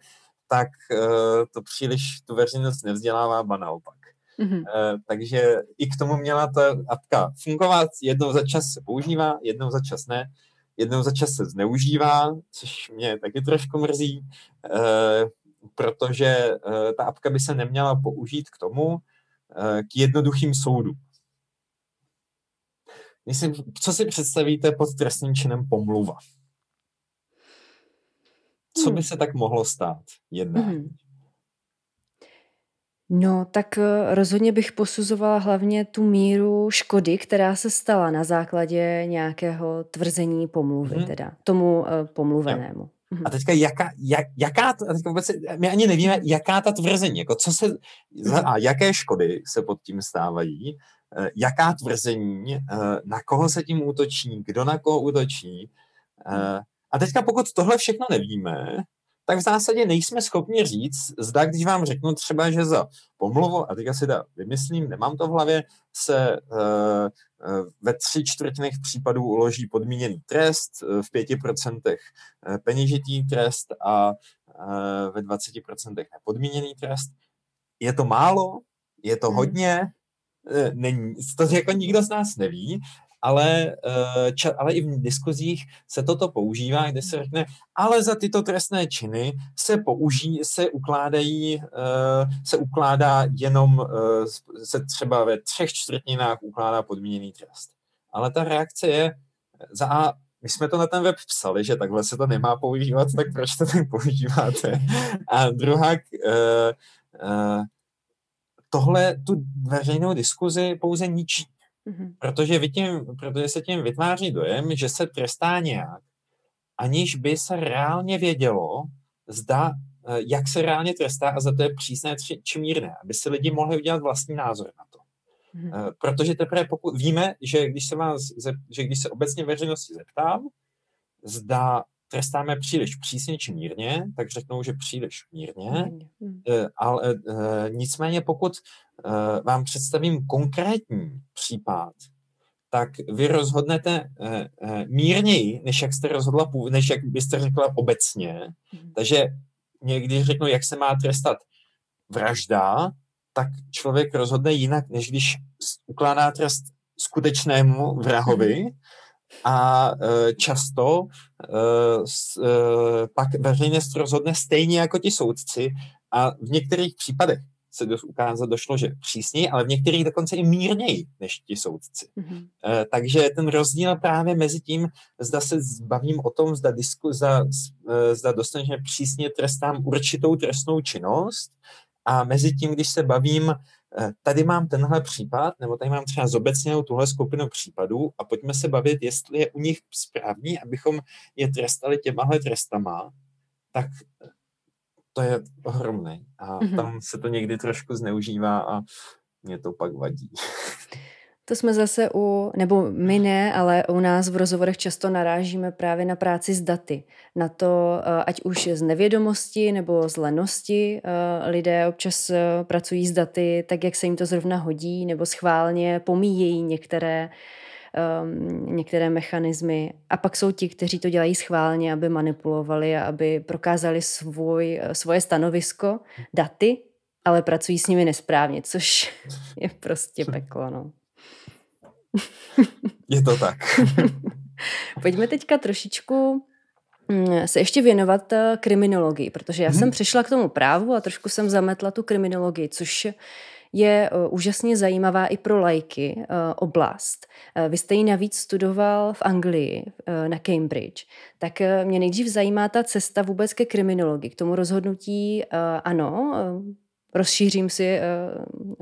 tak uh, to příliš tu veřejnost nevzdělává, ba naopak. Mm-hmm. Takže i k tomu měla ta apka fungovat, jednou za čas se používá, jednou za čas ne, jednou za čas se zneužívá, což mě taky trošku mrzí. Protože uh, ta apka by se neměla použít k tomu, uh, k jednoduchým soudům. Myslím, co si představíte pod trestným činem pomluva? Co by hmm. se tak mohlo stát jedná? Hmm. No, tak eh, rozhodně bych posuzovala hlavně tu míru škody, která se stala na základě nějakého tvrzení pomluvy, hmm. teda tomu pomluvenému. A teďka jaká, jak, jaká to, teďka vůbec, my ani nevíme, jaká ta tvrzení, jako co se, a jaké škody se pod tím stávají, eh, jaká tvrzení, eh, na koho se tím útočí, kdo na koho útočí. Eh, a teďka pokud tohle všechno nevíme, tak v zásadě nejsme schopni říct, zda když vám řeknu třeba, že za pomluvu, a teďka si to vymyslím, nemám to v hlavě, se uh, uh, ve tři čtvrtinech případů uloží podmíněný trest, uh, v pěti procentech peněžitý trest a ve 20% nepodmíněný trest. Je to málo? Je to hmm. hodně? Není, to jako nikdo z nás neví ale, eh, ča, ale i v diskuzích se toto používá, kde se řekne, ale za tyto trestné činy se použijí, se ukládají, eh, se ukládá jenom, eh, se třeba ve třech čtvrtinách ukládá podmíněný trest. Ale ta reakce je za A, my jsme to na ten web psali, že takhle se to nemá používat, tak proč to tak používáte? A druhá, tohle tu veřejnou diskuzi pouze ničí. Mm-hmm. Protože, vy tím, protože se tím vytváří dojem, že se trestá nějak, aniž by se reálně vědělo, zda, jak se reálně trestá a za to je přísné či mírné, aby si lidi mohli udělat vlastní názor na to. Hmm. Protože teprve pokud víme, že když se vás, že když se obecně veřejnosti zeptám, zda trestáme příliš přísně či mírně, tak řeknou, že příliš mírně. Hmm. Ale nicméně pokud vám představím konkrétní případ, tak vy rozhodnete mírněji, než jak jste rozhodla, než jak byste řekla obecně. Hmm. Takže někdy řeknu, jak se má trestat vražda, tak člověk rozhodne jinak, než když ukládá trest skutečnému vrahovi. (laughs) a e, často e, e, pak veřejnost rozhodne stejně jako ti soudci a v některých případech se ukázat došlo, že přísněji, ale v některých dokonce i mírněji než ti soudci. Mm-hmm. E, takže ten rozdíl právě mezi tím, zda se zbavím o tom, zda, disku, zda, zda dostatečně přísně trestám určitou trestnou činnost, a mezi tím, když se bavím, tady mám tenhle případ, nebo tady mám třeba zobecněnou tuhle skupinu případů a pojďme se bavit, jestli je u nich správný, abychom je trestali těmahle trestama, tak to je ohromný. A mm-hmm. tam se to někdy trošku zneužívá a mě to pak vadí. (laughs) To jsme zase u, nebo my ne, ale u nás v rozhovorech často narážíme právě na práci s daty. Na to, eh, ať už z nevědomosti nebo z lenosti, eh, lidé občas eh, pracují s daty tak, jak se jim to zrovna hodí, nebo schválně pomíjejí některé um, některé mechanismy. A pak jsou ti, kteří to dělají schválně, aby manipulovali a aby prokázali svůj, svoje stanovisko, daty, ale pracují s nimi nesprávně, což (laughs) je prostě peklo. No. Je to tak. (laughs) Pojďme teďka trošičku mm, se ještě věnovat eh, kriminologii, protože já hmm. jsem přišla k tomu právu a trošku jsem zametla tu kriminologii, což je eh, úžasně zajímavá i pro lajky eh, oblast. Vy jste ji navíc studoval v Anglii, na Cambridge. Tak mě nejdřív zajímá ta cesta vůbec ke kriminologii, k tomu rozhodnutí, ano, rozšířím si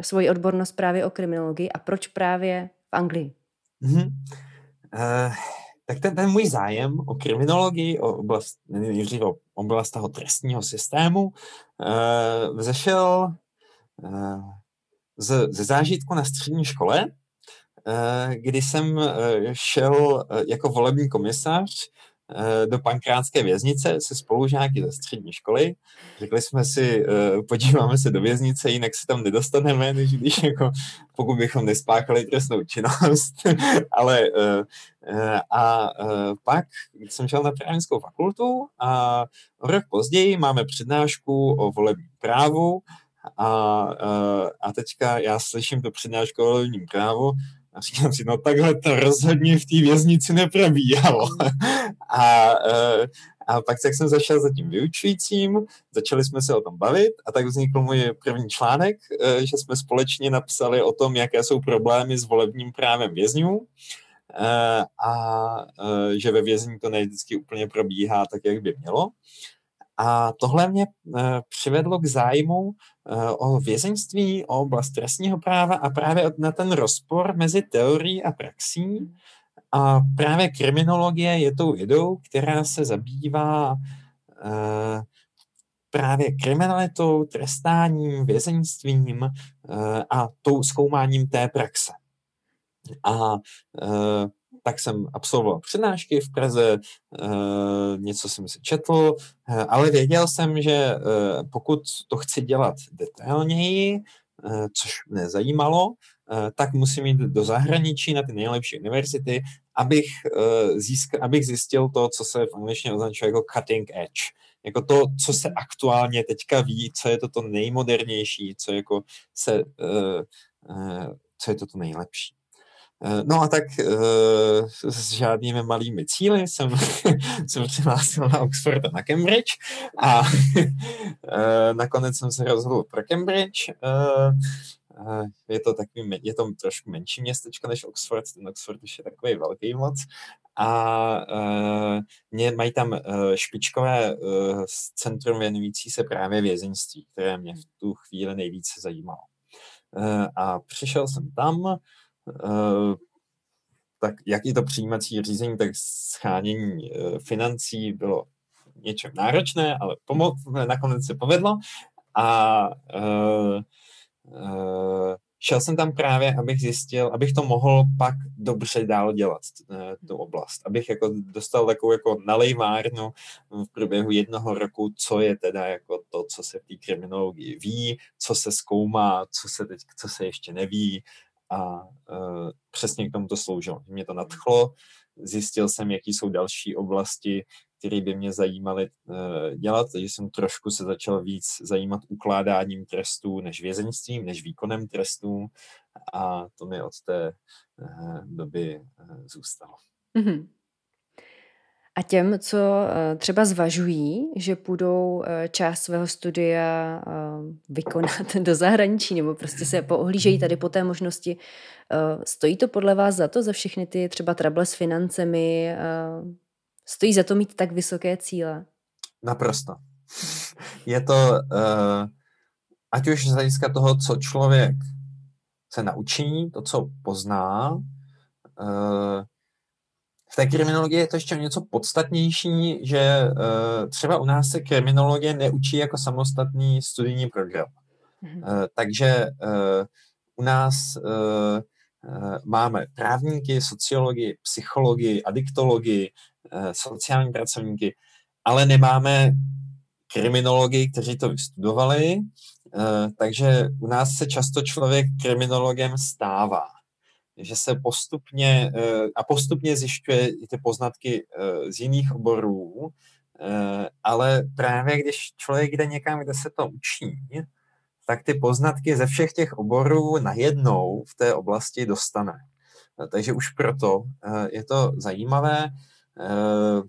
svoji odbornost právě o kriminologii a proč právě v Anglii. Mm-hmm. Uh, tak ten, ten můj zájem o kriminologii, o oblast, nejdřív o oblast toho trestního systému, uh, vzešel uh, z, ze zážitku na střední škole, kdy jsem šel jako volební komisař Eh, do pankrátské věznice se spolužáky ze střední školy. Řekli jsme si, eh, podíváme se do věznice, jinak se tam nedostaneme, než když jako, pokud bychom nespáchali trestnou činnost. (laughs) Ale eh, a pak jsem šel na právnickou fakultu a rok později máme přednášku o volebním právu a, a teďka já slyším to přednášku o volebním právu a říkám si, no takhle to rozhodně v té věznici neprobíhalo. a, e, a pak tak jsem zašel za tím vyučujícím, začali jsme se o tom bavit a tak vznikl můj první článek, e, že jsme společně napsali o tom, jaké jsou problémy s volebním právem vězňů e, a že ve vězení to ne vždycky úplně probíhá tak, jak by mělo. A tohle mě přivedlo k zájmu o vězeňství, o oblast trestního práva a právě na ten rozpor mezi teorií a praxí. A právě kriminologie je tou vědou, která se zabývá právě kriminalitou, trestáním, vězeňstvím a tou zkoumáním té praxe. A tak jsem absolvoval přednášky v Praze, eh, něco jsem si četl, eh, ale věděl jsem, že eh, pokud to chci dělat detailněji, což mě zajímalo, tak musím jít do zahraničí na ty nejlepší univerzity, abych, získ, abych zjistil to, co se v angličtině označuje jako cutting edge. Jako to, co se aktuálně teďka ví, co je to to nejmodernější, co, jako se, co je to to nejlepší. Eh, no a tak eh, s žádnými malými cíly jsem, (laughs) jsem přihlásil na Oxford a na Cambridge a (laughs) eh, nakonec jsem se rozhodl pro Cambridge. Je to takový, je to trošku menší městečko než Oxford, ten Oxford už je takový velký moc a mě mají tam špičkové centrum věnující se právě vězeňství, které mě v tu chvíli nejvíce zajímalo. A přišel jsem tam, tak jak i to přijímací řízení, tak schánění eh, financí bylo něčem náročné, ale pomo- nakonec se povedlo a uh, uh, šel jsem tam právě, abych zjistil, abych to mohl pak dobře dál dělat, eh, tu oblast. Abych jako dostal takovou jako nalejvárnu v průběhu jednoho roku, co je teda jako to, co se v té kriminologii ví, co se zkoumá, co se, teď, co se ještě neví a uh, přesně k tomu to sloužilo. Mě to nadchlo, zjistil jsem, jaký jsou další oblasti, které by mě zajímaly uh, dělat, takže jsem trošku se začal víc zajímat ukládáním trestů než vězeňstvím, než výkonem trestů a to mi od té uh, doby uh, zůstalo. Mm-hmm. A těm, co třeba zvažují, že půjdou část svého studia vykonat (laughs) do zahraničí nebo prostě se poohlížejí tady po té možnosti, stojí to podle vás za to, za všechny ty třeba trable s financemi, Stojí za to mít tak vysoké cíle? Naprosto. (laughs) Je to, ať už z hlediska toho, co člověk se naučí, to, co pozná, v té kriminologii je to ještě něco podstatnější, že uh, třeba u nás se kriminologie neučí jako samostatný studijní program. Mm-hmm. Uh, takže uh, u nás máme právníky, sociologii, psychologii, adiktologii, sociální pracovníky, ale nemáme kriminology, kteří to vystudovali, takže u nás se často člověk kriminologem stává že se postupně eh, a postupně zjišťuje ty poznatky z jiných oborů, ale právě když člověk jde někam, kde se to učí, tak ty poznatky ze všech těch oborů najednou v té oblasti dostane. Takže už proto je to zajímavé. Eh,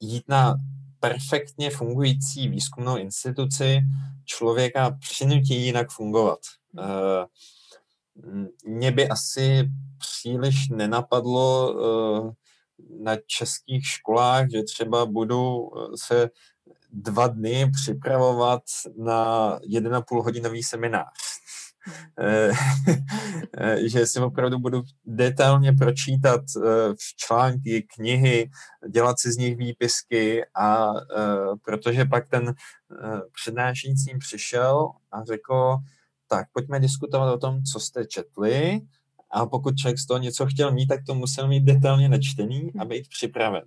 jít na perfektně fungující výzkumnou instituci člověka přinutí jinak fungovat. Eh, mě by asi příliš nenapadlo eh, na českých školách, že třeba budu se dva dny připravovat na 1,5 hodinový seminář. Eh, eh, že si opravdu budu detailně pročítat eh, články, knihy, dělat si z nich výpisky a protože pak ten přednášející přišel a řekl, tak pojďme diskutovat o tom, co jste četli a pokud člověk z toho něco chtěl mít, tak to musel mít detailně načtený a být připraven.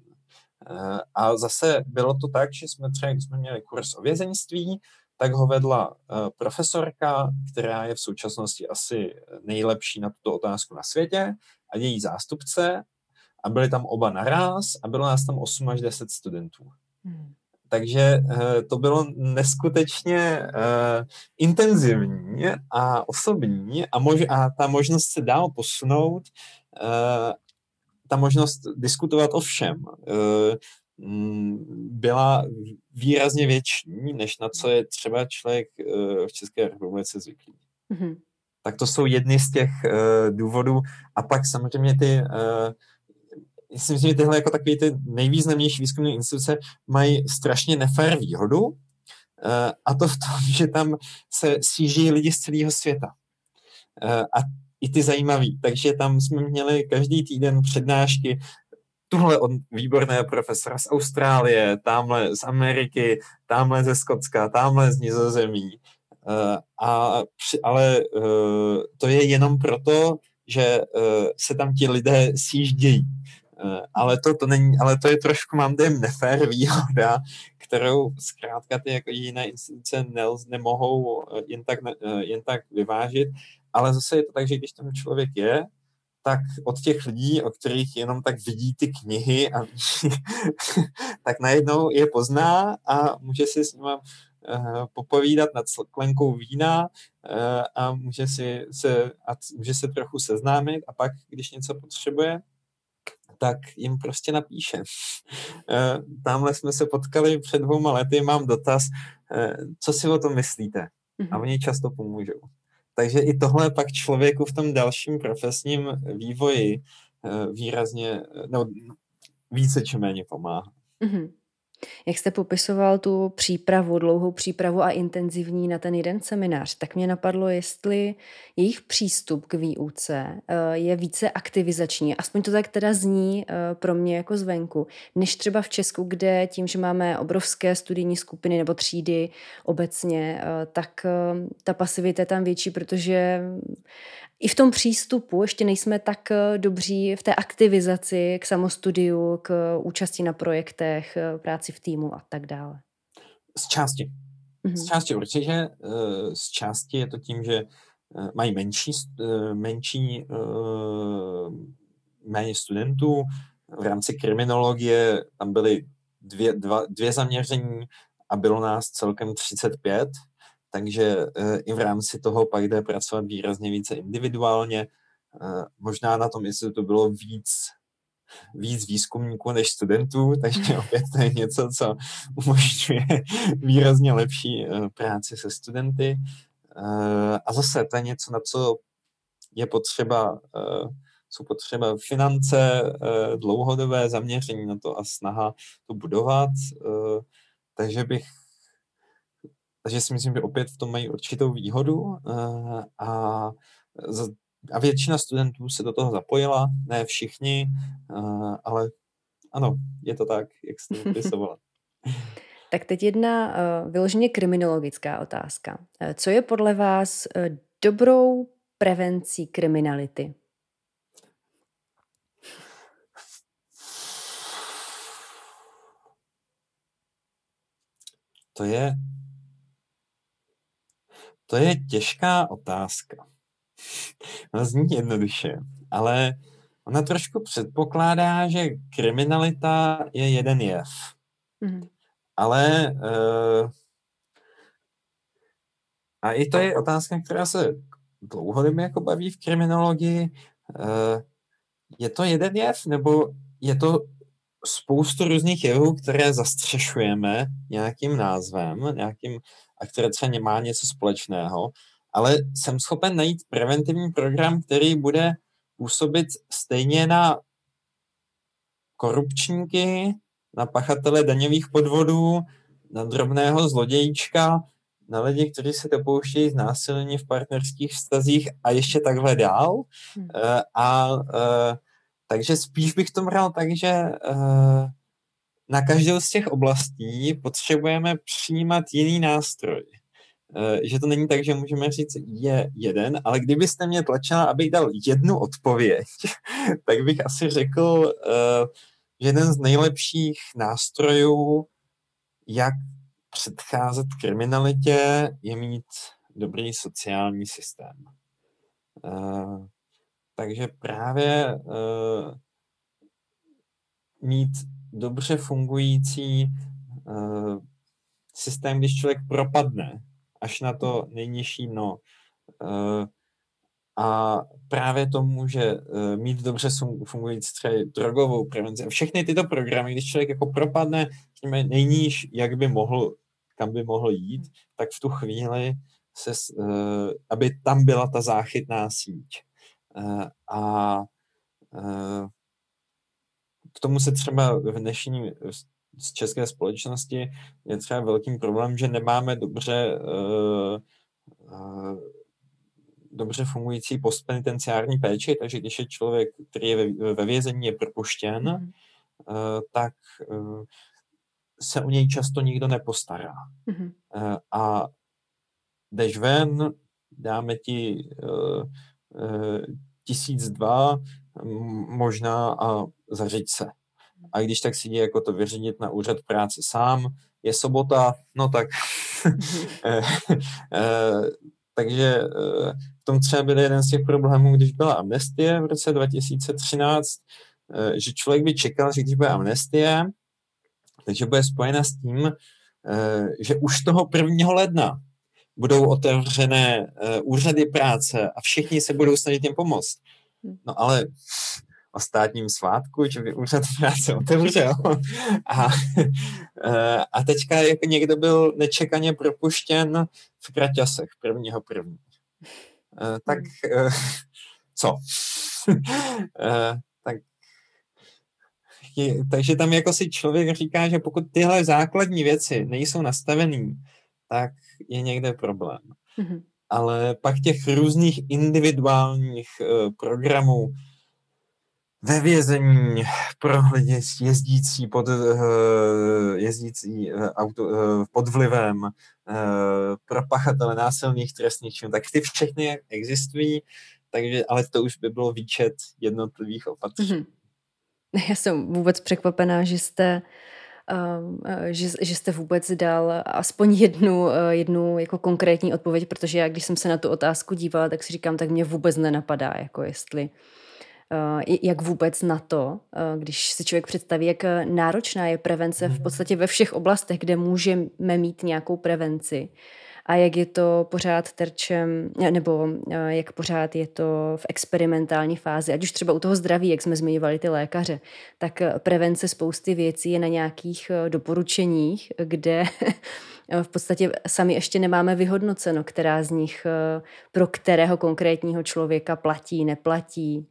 A zase bylo to tak, že jsme třeba, když jsme měli kurz o vězeňství, tak ho vedla uh, profesorka, která je v současnosti asi nejlepší na tuto otázku na světě a její zástupce a byli tam oba naraz a bylo nás tam 8 až 10 studentů. Hmm. Takže uh, to bylo neskutečně uh, intenzivní a osobní a, mož- a ta možnost se dál posunout, uh, ta možnost diskutovat o všem, Mm, byla výrazně větší, než na co je třeba člověk eh, v České republice zvyklý. Mm-hmm. Tak to jsou jedny z těch důvodů. A pak samozřejmě ty, myslím si, že tyhle jako takové ty nejvýznamnější výzkumné instituce mají strašně nefér výhodu, uh, a to v tom, (laughs) že tam se sjíží lidi z celého světa. Uh, a i ty zajímavý. Takže tam jsme měli každý týden přednášky tuhle od výborného profesora z Austrálie, tamhle z Ameriky, tamhle ze Skotska, tamhle z Nizozemí. Uh, a, ale to je jenom proto, že se tam ti lidé sjíždějí. Uh, ale to, to není, ale to je trošku, mám dojem, nefér výhoda, kterou zkrátka ty jako jiné instituce ne, nemohou jen tak, jen tak vyvážit, ale zase je to tak, že když tam člověk je, tak od těch lidí, o kterých jenom tak vidí ty knihy, a (laughs) tak najednou je pozná a může si s nimi popovídat nad sklenkou vína a může, si se, a může se trochu seznámit a pak, když něco potřebuje, tak jim prostě napíše. Uh, (laughs) tamhle jsme se potkali před dvouma lety, mám dotaz, uh, co si o tom myslíte? A mhm. oni často pomůžou. Takže i tohle pak člověku v tom dalším profesním vývoji eh, výrazně, no více či méně pomáhá. Mm-hmm. Jak jste popisoval tu přípravu, dlouhou přípravu a intenzivní na ten jeden seminář, tak mě napadlo, jestli jejich přístup k výuce eh, je více aktivizační, aspoň to tak teda zní eh, pro mě jako zvenku, než třeba v Česku, kde tím, že máme obrovské studijní skupiny nebo třídy obecně, eh, tak ta pasivita je tam větší, protože i v tom přístupu ještě nejsme tak eh, dobří v té aktivizaci k samostudiu, k účasti na projektech, eh, práci v týmu a tak dále. Z části. Mm-hmm. Z mhm. části určitě. Eh, z části je to tím, že mají menší, menší méně studentů. V rámci kriminologie tam byly dvě, dva, dvě zaměření a bylo nás celkem 35 takže eh, i v rámci toho pak jde pracovat výrazně více individuálně. Eh, možná na tom institutu bylo víc víc výzkumníků než studentů, (laughs) takže opět to je něco, co umožňuje výrazně lepší eh, práci se studenty. A zase to je něco, na co je potřeba, jsou potřeba finance, dlouhodobé zaměření na to a snaha to budovat. Takže bych takže si myslím, že opět v tom mají určitou výhodu uh, a, a většina studentů se do toho zapojila, ne všichni, uh, ale ano, je to tak, jak jste (laughs) popisovala. tak teď jedna uh, vyloženě kriminologická otázka. Co je podle vás dobrou prevencí kriminality? To je to je těžká otázka. (laughs) Ona zní jednoduše, ale ona trošku předpokládá, že kriminalita je jeden jev. Mm-hmm. Ale uh, a i to je otázka, která se dlouhodobě jako baví v kriminologii. Uh, je to jeden jev, nebo je to spoustu různých jevů, které zastřešujeme nějakým názvem, nějakým a které třeba má něco společného, ale jsem schopen najít preventivní program, který bude působit stejně na korupčníky, na pachatele daňových podvodů, na drobného zlodějíčka, na lidi, kteří se dopouštějí znásilnění v partnerských vztazích a ještě takhle dál. Hmm. Uh, a uh, takže spíš bych to bral tak, že uh, na každou z těch oblastí potřebujeme přijímat jiný nástroj. Eh, že to není tak, že můžeme říct je jeden, ale kdybyste mě tlačila, abych dal jednu odpověď, (laughs) tak bych asi řekl, eh, že jeden z nejlepších nástrojů, jak předcházet kriminalitě, je mít dobrý sociální systém. Eh, takže právě mít dobře fungující uh, systém, když člověk propadne až na to nejnižší dno. Uh, a právě to může uh, mít dobře fungující třeba drogovou prevenci. Všechny tyto programy, když člověk jako propadne řekněme, nejníž, jak by mohl, kam by mohl jít, tak v tu chvíli se, uh, aby tam byla ta záchytná síť. Uh, a k tomu se třeba v dnešní z české společnosti je třeba velkým problém, že nemáme dobře uh, uh, dobře fungující postpenitenciární péči, takže když je člověk, který je ve, ve vězení, je propuštěn, mm. uh, tak uh, se o něj často nikdo nepostará. Mm. Uh, a jdeš ven, dáme ti uh, uh, tisíc dva, možná a zařiď se. A když tak si jde jako to vyřídit na úřad práce sám, je sobota, no tak. (laughs) Eh, eh, takže eh, v tom třeba byl jeden z těch problémů, když byla amnestie v roce 2013, že člověk by čekal, že když bude amnestie, takže bude spojena s tím, že už toho 1. ledna budou otevřené úřady práce a všichni se budou snažit jim pomoct. No ale o státním svátku, že by úřad (laughs) práce otevřel. A, eh, a teďka jako někdo byl nečekaně propuštěn v Kraťasech prvního první. Eh, tak eh, co? tak takže tam jako si člověk říká, že pokud tyhle základní věci nejsou nastavený, tak je někde problém. Mm-hmm. Ale pak těch různých individuálních uh, programů ve vězení pro lidi jezdící pod, uh, jezdící uh, auto, uh, pod vlivem, uh, pro pachatele násilných trestných činů, tak ty všechny existují, takže, ale to už by bylo výčet jednotlivých opatření. Mm-hmm. Já jsem vůbec překvapená, že jste um, že, že jste vůbec dal aspoň jednu, eh, jednu jako konkrétní odpověď, protože já, když jsem se na tu otázku dívala, tak si říkám, tak mě vůbec nenapadá, jako jestli eh, jak vůbec na to, když si člověk představí, jak náročná je prevence v podstatě ve všech oblastech, kde můžeme mít nějakou prevenci, a jak je to pořád terčem, nebo jak pořád je to v experimentální fázi, ať už třeba u toho zdraví, jak jsme zmiňovali ty lékaře, tak prevence spousty věcí je na nějakých eh, doporučeních, kde (laughs) v podstatě sami ještě nemáme vyhodnoceno, která z nich eh, pro kterého konkrétního člověka platí, neplatí.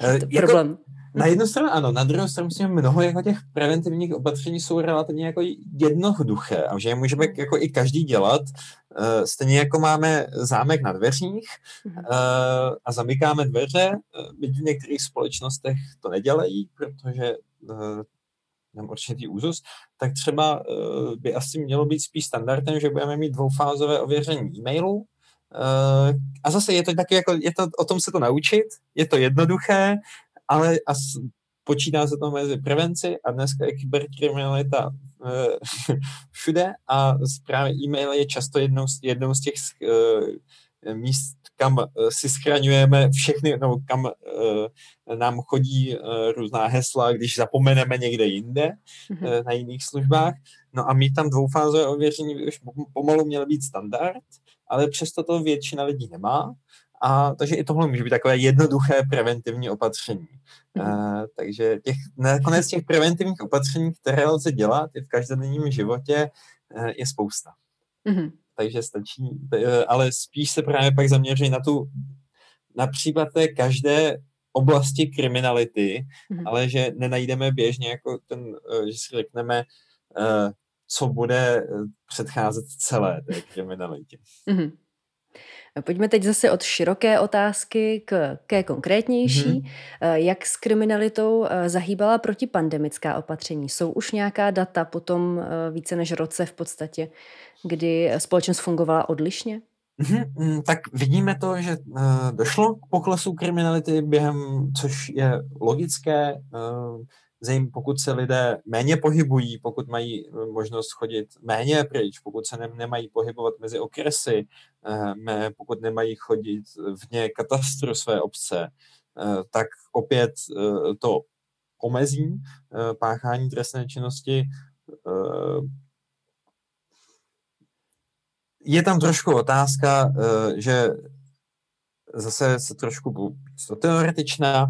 E, jako, problém. Na jednu stranu ano, na druhou stranu myslím, mnoho jako těch preventivních opatření jsou relativně jako jednoduché a že je můžeme jako i každý dělat. Uh, stejně jako máme zámek na dveřích uh, a zamykáme dveře, byť v některých společnostech to nedělají, protože mám určitý úzus, tak třeba by asi mělo být spíš standardem, že budeme mít dvoufázové ověření e-mailu, uh, a zase je to taky jako, je to o tom se to naučit, je to jednoduché, ale a počítá se to mezi prevenci a dneska je kyberkriminalita e, (laughs) všude a právě e-mail je často jednou z, jednou z těch e, míst, kam e, si schraňujeme všechny, no, kam nám chodí různá hesla, když zapomeneme někde jinde mm-hmm. na jiných službách. No a mít tam dvoufázové ověření už pomalu měl být standard, ale přesto to většina lidí nemá a takže i tohle může být takové jednoduché preventivní opatření. Mm. Uh, takže těch, nakonec těch preventivních opatření, které lze dělat i v každodenním životě, uh, je spousta. Mm. Takže stačí, uh, ale spíš se právě pak zaměří na tu, například té každé oblasti kriminality, mm. ale že nenajdeme běžně jako ten, že si řekneme, co bude předcházet celé té kriminalitě. Mm. Pojďme teď zase od široké otázky k, ke konkrétnější. Mm-hmm. Jak s kriminalitou eh, zahýbala protipandemická opatření? Jsou už nějaká data po tom eh, více než roce v podstatě, kdy společnost fungovala odlišně? Mm-hmm, tak vidíme to, že došlo k poklesu kriminality během, což je logické. Zejm, pokud se lidé méně pohybují, pokud mají eh, možnost chodit méně pryč, pokud se ne, nemají pohybovat mezi okresy, eh, pokud nemají chodit vně katastru své obce, eh, tak opět to omezí páchání trestné činnosti. Je tam trošku otázka, že zase se trošku teoretičná,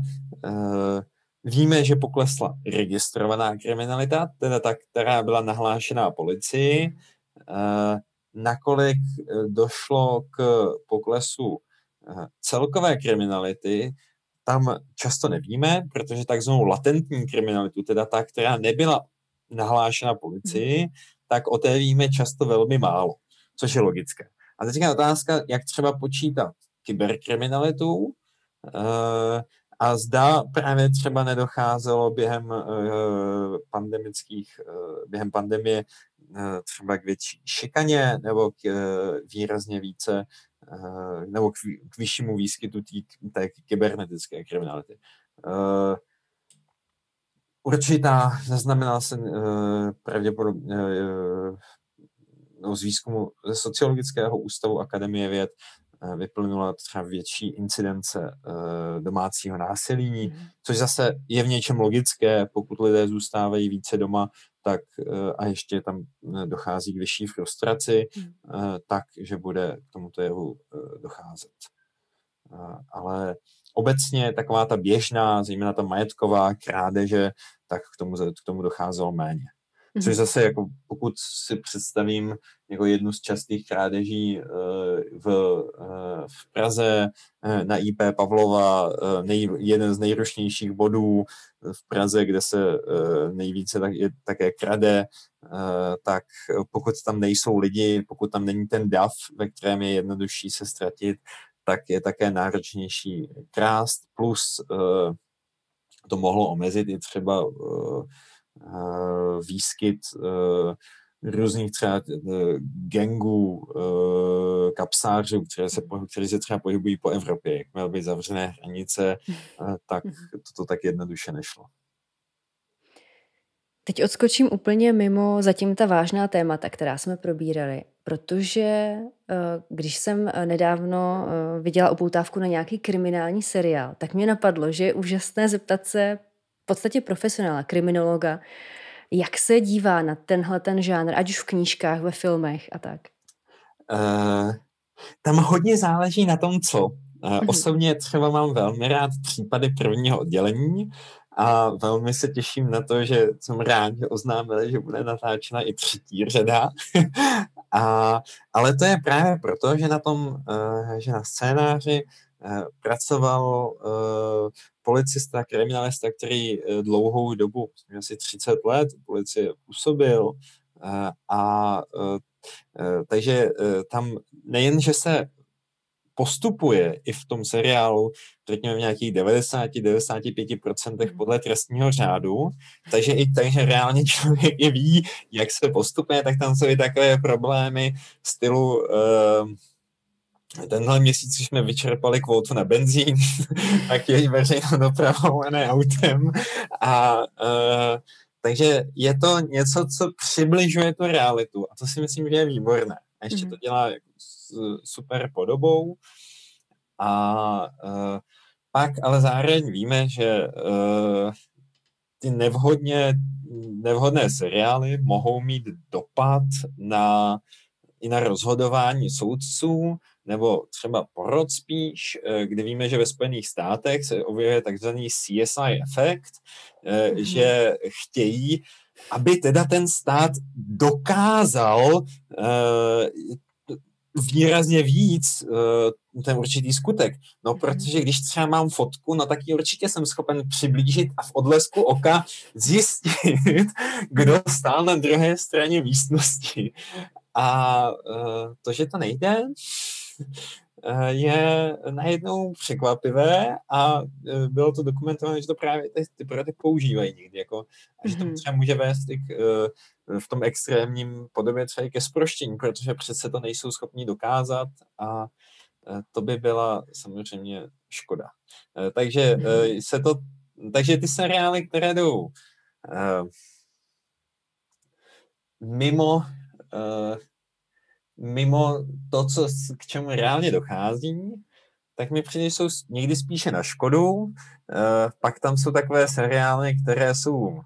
Víme, že poklesla registrovaná kriminalita, teda ta, která byla nahlášená policii. Eh, nakolik eh, došlo k poklesu eh, celkové kriminality, tam často nevíme, protože takzvanou latentní kriminalitu, teda ta, která nebyla nahlášena policii, mhm. tak o té víme často velmi málo, což je logické. A teď je otázka, jak třeba počítat kyberkriminalitu, a zda právě třeba nedocházelo během uh, pandemických, uh, během pandemie uh, třeba k větší šikaně nebo k výrazně více nebo k, k vyššímu výskytu tý, té kybernetické kriminality. Určitá, zaznamenal jsem pravděpodobně uh, z výzkumu ze Sociologického ústavu Akademie věd, Eh, vyplynula třeba větší incidence eh, domácího násilí, mm. což zase je v něčem logické, pokud lidé zůstávají více doma, tak eh, a ještě tam dochází k vyšší frustraci, mm. tak, že bude k tomuto jevu docházet. Ale obecně taková ta běžná, zejména ta majetková krádeže, tak k tomu, k tomu docházelo méně. Což mhm. zase, jako pokud si představím jako jednu z častých krádeží v, v Praze na IP Pavlova, nej, jeden z nejrušnějších bodů v Praze, kde se nejvíce tak, je, také krade, tak pokud tam nejsou lidi, pokud tam není ten dav, ve kterém je jednodušší se ztratit, tak je také náročnější krást, plus to mohlo omezit i třeba výskyt různých třeba gangů, kapsářů, které se, které se třeba pohybují po Evropě. Jak měly být zavřené hranice, tak mhm. toto tak jednoduše nešlo. Teď odskočím úplně mimo zatím ta vážná témata, která jsme probírali, protože eh, když jsem eh, nedávno eh, viděla upoutávku na nějaký kriminální seriál, tak mě napadlo, že je úžasné zeptat se podstatě profesionála, kriminologa, jak se dívá na tenhle ten žánr, ať už v knížkách, ve filmech a tak. Uh, tam hodně záleží na tom, co. Uh, osobně třeba mám velmi rád případy prvního oddělení, a velmi se těším na to, že jsem rád, že oznámili, že bude natáčena i třetí řada. (laughs) a, ale to je právě proto, že na tom, uh, že na scénáři uh, pracoval uh, policista, kriminalista, který uh, dlouhou dobu, asi 30 let, policie působil uh, a uh, takže tam nejen, že se postupuje i v tom seriálu, řekněme v nějakých 90-95% mhm. podle trestního řádu, takže i takže reálně člověk je ví, jak se postupuje, tak tam jsou i takové problémy stylu uh, tenhle měsíc jsme vyčerpali kvótu na benzín, (laughs) tak je veřejnou dopravou a ne autem. A uh, takže je to něco, co přibližuje tu realitu a to si myslím, že je výborné. A ještě to dělá jako super podobou. A uh, pak ale zároveň víme, že uh, ty nevhodně, nevhodné seriály mohou mít dopad na, i na rozhodování soudců, nebo třeba porod spíš, kdy víme, že ve Spojených státech se objevuje takzvaný CSI efekt, mm-hmm. že chtějí, aby teda ten stát dokázal výrazně víc ten určitý skutek. No, mhm. protože když třeba mám fotku, no tak ji určitě jsem schopen přiblížit a v odlesku oka zjistit, (laughs) kdo stál na druhé straně místnosti. A to, že to nejde, Eh, je najednou překvapivé a eh, bylo to dokumentované, že to právě ty, ty projekty používají někdy, jako, a že to mhm. třeba může vést i k, eh, v tom extrémním podobě třeba i ke sproštění, protože přece to nejsou schopni dokázat a to by byla samozřejmě škoda. Takže mhm. se to, takže ty seriály, které jdou mimo mimo to, co, k čemu reálně dochází, tak mi přijde, jsou někdy spíše na škodu. Uh, pak tam jsou takové seriály, které jsou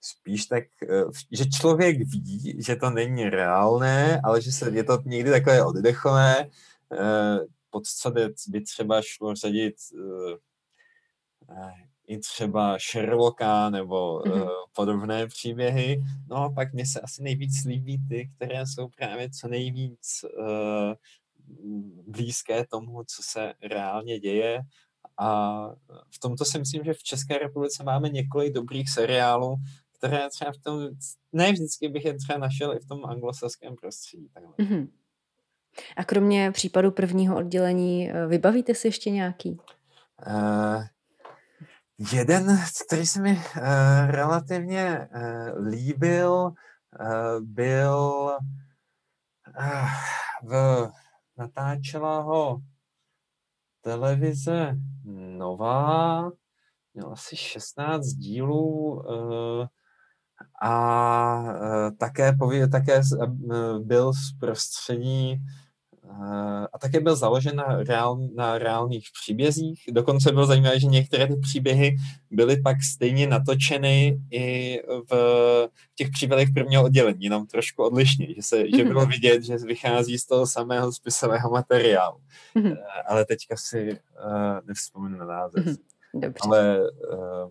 spíš tak, uh, že člověk ví, že to není reálné, ale že se, je to někdy takové oddechové, uh, pod co by, třeba šlo řadit i třeba Sherlocka nebo mm-hmm. uh, podobné příběhy. No a pak mě se asi nejvíc líbí ty, které jsou právě co nejvíc uh, blízké tomu, co se reálně děje. A v tomto si myslím, že v České republice máme několik dobrých seriálů, které třeba v tom, ne vždycky bych je třeba našel i v tom anglosaském prostředí. Mm-hmm. A kromě případu prvního oddělení, eh, vybavíte si ještě nějaký? Uh, Jeden, který se mi uh, relativně uh, líbil, uh, byl uh, v natáčela ho televize Nová, měl asi 16 dílů uh, a uh, také, pově, také byl z prostředí a také byl založen na, reál, na reálných příbězích. Dokonce bylo zajímavé, že některé ty příběhy byly pak stejně natočeny i v těch příběhech prvního oddělení, jenom trošku odlišně, že, se, mm-hmm. že bylo vidět, že vychází z toho samého spisového materiálu. Mm-hmm. Ale teďka si uh, nevzpomenu na název. Mm-hmm. Dobře. Ale uh,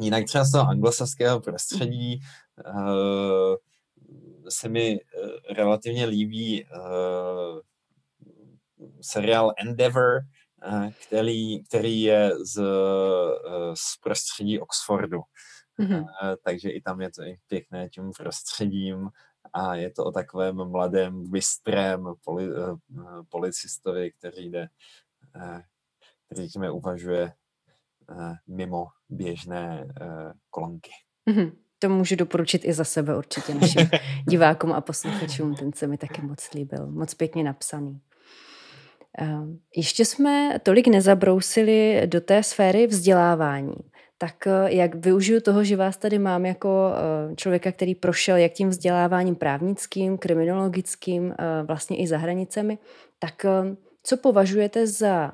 jinak třeba z toho anglosaského prostředí uh, se mi uh, relativně líbí uh, seriál Endeavour, uh, který, který je z, uh, z prostředí Oxfordu. Mm-hmm. Uh, takže i tam je to i pěkné tím prostředím a je to o takovém mladém, bystrém poli, uh, policistovi, který jde, uh, který tím uvažuje uh, mimo běžné uh, kolonky. Mm-hmm. To můžu doporučit i za sebe určitě našim (laughs) divákům a posluchačům. Ten se mi taky moc líbil. Moc pěkně napsaný. Ehm, ještě jsme tolik nezabrousili do té sféry vzdělávání. Tak eh, jak využiju toho, že vás tady mám jako eh, člověka, který prošel jak tím vzděláváním právnickým, kriminologickým, eh, vlastně i za hranicemi, tak co považujete za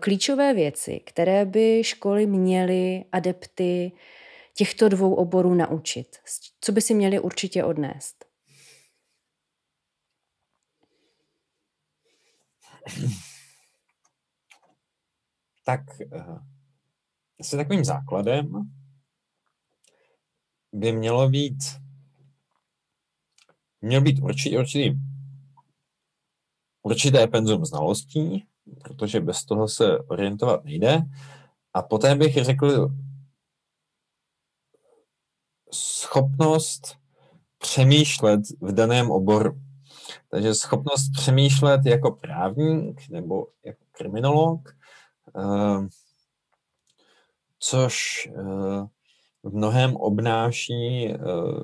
klíčové věci, které by školy měly adepty těchto dvou oborů naučit? Co by si měli určitě odnést? Tak uh asi takovým základem by mělo být měl být určitý, určitý určité penzum znalostí, protože bez toho se orientovat nejde. A poté bych řekl schopnost přemýšlet v daném oboru. Takže schopnost přemýšlet jako právník nebo jako kriminolog, uh, což uh, v mnohem obnáší uh,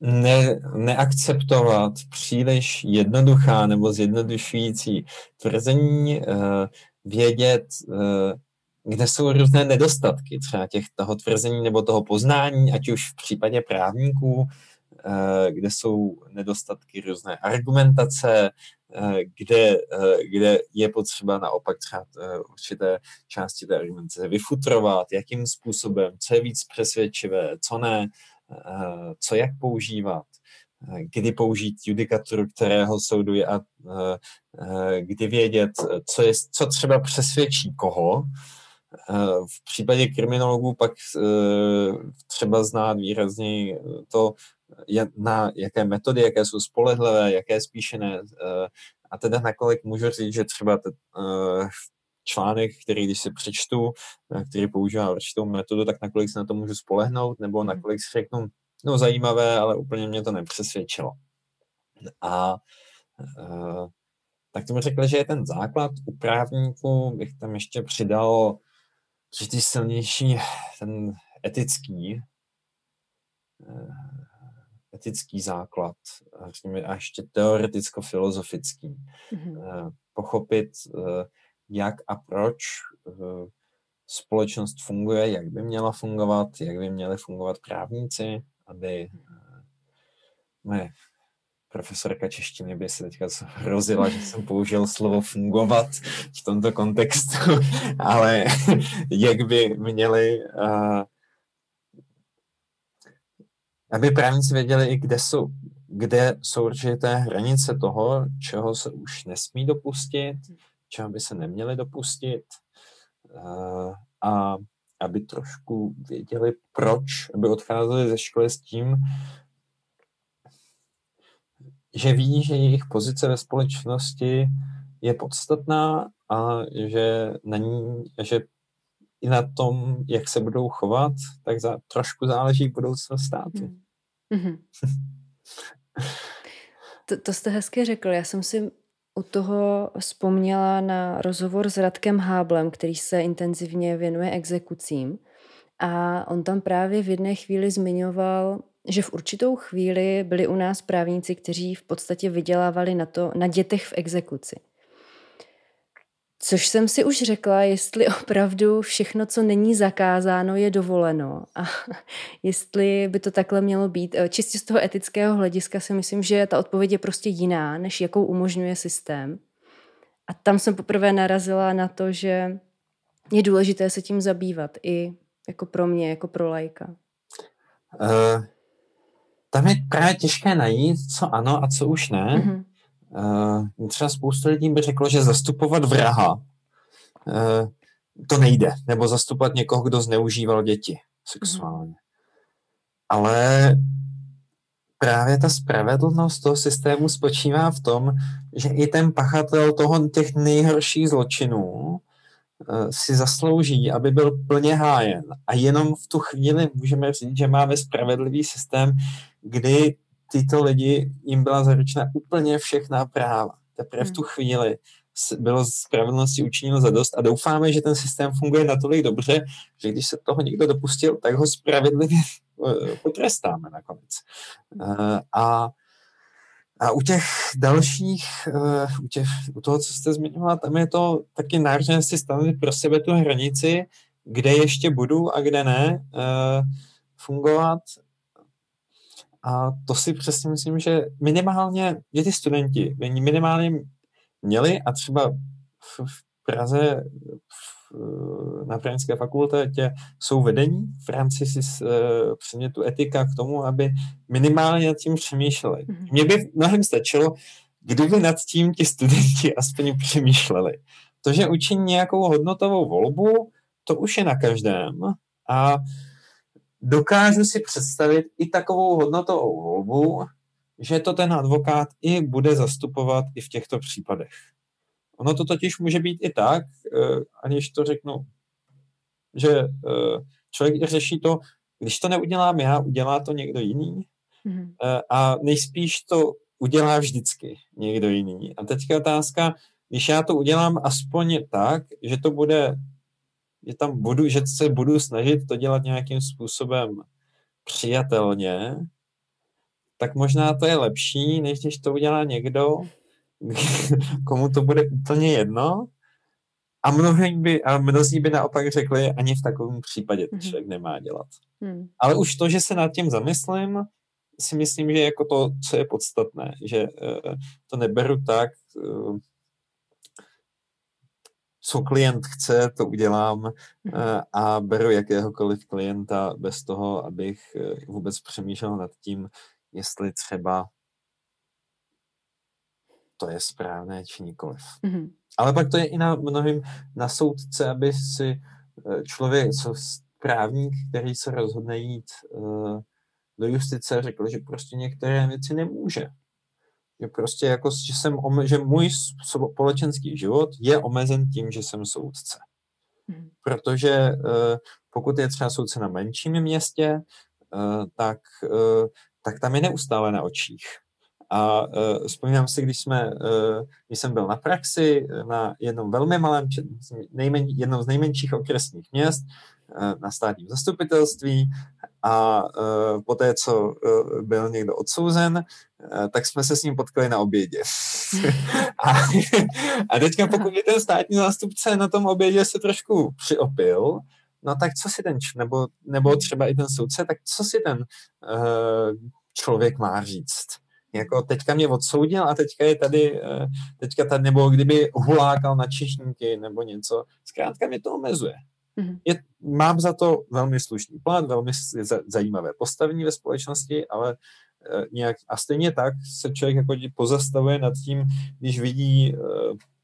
ne, neakceptovat příliš jednoduchá nebo zjednodušující tvrzení, uh, vědět, kde jsou různé nedostatky třeba těch, toho tvrzení nebo toho poznání, ať už v případě právníků, uh, kde jsou nedostatky různé argumentace, Eh, kde, eh, kde je potřeba naopak třeba eh, určité části té argumentace vyfutrovat, jakým způsobem, co je víc přesvědčivé, co ne, co jak používat, kdy použít judikaturu kterého soudu je a kdy vědět, co, je, co třeba přesvědčí koho. V případě kriminologů pak třeba znát výrazně to, na jaké metody, jaké jsou spolehlivé, jaké spíše ne. Eh, a teda nakolik můžu říct, že třeba eh, článek, který když si přečtu, eh, který používá určitou metodu, tak nakolik se na to můžu spolehnout, nebo mhm. nakolik si řeknu, no zajímavé, ale úplně mě to nepřesvědčilo. A tak tomu řekl, že je ten základ u právníků, bych tam ještě přidal určitý silnější ten etický, etický základ, řekněme, a ještě teoreticko-filozofický. Mm-hmm. Pochopit, eh, jak a proč eh, společnost funguje, jak by měla fungovat, jak by měly fungovat právníci, aby moje profesorka češtiny by se teďka hrozila, že jsem použil slovo fungovat v tomto kontextu, (laughs) ale (laughs) jak by měli uh, aby právníci věděli i, kde jsou, kde jsou určité hranice toho, čeho se už nesmí dopustit, čeho by se neměli dopustit eh, a aby trošku věděli, proč, aby odcházeli ze školy s tím, že ví, že jejich pozice ve společnosti je podstatná a že na ní, že i na tom, jak se budou chovat, tak za, trošku záleží budoucnost státu. Mm-hmm. (laughs) to, to jste hezky řekl. Já jsem si u toho vzpomněla na rozhovor s Radkem Háblem, který se intenzivně věnuje exekucím. A on tam právě v jedné chvíli zmiňoval, že v určitou chvíli byli u nás právníci, kteří v podstatě vydělávali na, to, na dětech v exekuci. Což jsem si už řekla, jestli opravdu všechno, co není zakázáno, je dovoleno. A (laughs) jestli by to takhle mělo být. Eh, čistě z toho etického hlediska si myslím, že ta odpověď je prostě jiná, než jakou umožňuje systém. A tam jsem poprvé narazila na to, že je důležité se tím zabývat i jako pro mě, jako pro lajka. Uh, tam je právě těžké najít, co ano a co už ne. Mm-hmm. Uh, třeba spoustu lidí by řeklo, že zastupovat vraha to nejde. Nebo zastupovat někoho, kdo zneužíval děti sexuálně. Ale právě ta spravedlnost toho systému spočívá v tom, že i ten pachatel toho těch nejhorších zločinů si zaslouží, aby byl plně hájen. A jenom v tu chvíli můžeme říct, že máme spravedlivý systém, kdy tyto lidi, jim byla zaručena úplně všechna práva. Teprve v tu hmm. chvíli bylo spravedlnosti učiněno za dost a doufáme, že ten systém funguje natolik dobře, že když se toho někdo dopustil, tak ho spravedlivě eh, potrestáme nakonec. Eh, a, a u těch dalších, eh, u, těch, u toho, co jste zmiňovala, tam je to taky náročné si stanovit pro sebe tu hranici, kde ještě budu a kde ne fungovat. A to si přesně myslím, že minimálně, že ty studenti minimálně měli a třeba v, Praze na právnické fakultě jsou vedení v rámci si, předmětu etika k tomu, aby minimálně nad tím přemýšleli. Mm-hmm. Mně by mnohem stačilo, kdyby nad tím ti studenti (laughs) aspoň přemýšleli. To, že učí nějakou hodnotovou volbu, to už je na každém. A dokážu si představit i takovou hodnotovou volbu, že to ten advokát i bude zastupovat i v těchto případech. Ono to totiž může být i tak, eh, aniž to řeknu, že eh, člověk řeší to, když to neudělám já, udělá to někdo jiný. Mm-hmm. A nejspíš to udělá vždycky někdo jiný. A teďka otázka, když já to udělám aspoň tak, že to bude, že tam budu, že se budu snažit to dělat nějakým způsobem přijatelně, tak možná to je lepší, než když to udělá někdo, (laughs) komu to bude úplně jedno. A mnozí by, a mnozí by naopak řekli, ani v takovém případě to mhm. člověk nemá dělat. Hmm. Ale už to, že se nad tím zamyslím, si myslím, že jako to, co je podstatné, že uh, to neberu tak, uh, co klient chce, to udělám uh, a beru jakéhokoliv klienta bez toho, abych uh, vůbec přemýšlel nad tím, jestli třeba to je správné či nikoliv. Mm-hmm. Ale pak to je i na mnohým na soudce, aby si eh, člověk, co právník, který se rozhodne jít uh, do justice, řekl, že prostě některé věci nemůže. Že prostě jako, že, jsem, že můj společenský život je omezen tím, že jsem soudce. Mm. Protože uh, pokud je třeba soudce na menším městě, uh, tak tak tam je neustále na očích. A uh, vzpomínám si, když, jsme, uh, když jsem byl na praxi na jednom velmi malém, nejmen, jednom z nejmenších okresních měst, uh, na státním zastupitelství a uh, poté, co uh, byl někdo odsouzen, uh, tak jsme se s ním potkali na obědě. (laughs) a, a teďka pokud by ten státní zástupce na tom obědě se trošku přiopil, no tak co si ten, nebo, nebo třeba i ten soudce, tak co si ten uh, člověk má říct? Jako teďka mě odsoudil a teďka je tady, uh, teďka tady, nebo kdyby hulákal na čišníky nebo něco, zkrátka mě to omezuje. Mm-hmm. Je, mám za to velmi slušný plat, velmi zajímavé postavení ve společnosti, ale uh, nějak, a stejně tak se člověk jako pozastavuje nad tím, když vidí Eh,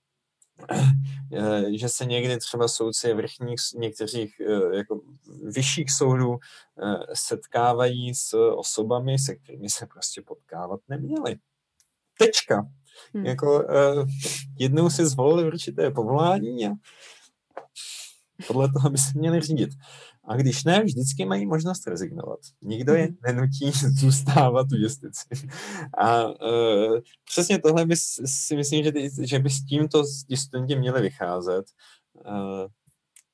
že se někdy třeba soudci vrchních některých eh, jako vyšších soudů eh, setkávají s osobami, se kterými se prostě potkávat neměli. Tečka. Hmm. Jako jednou si zvolili určité povolání a podle toho by se měli řídit. A když ne, vždycky mají možnost rezignovat. Nikdo je mhm. nenutí (laughs) zůstávat v justici. A uh, přesně tohle by si myslím, že, ty, že by s tímto ti studenti měli vycházet, uh,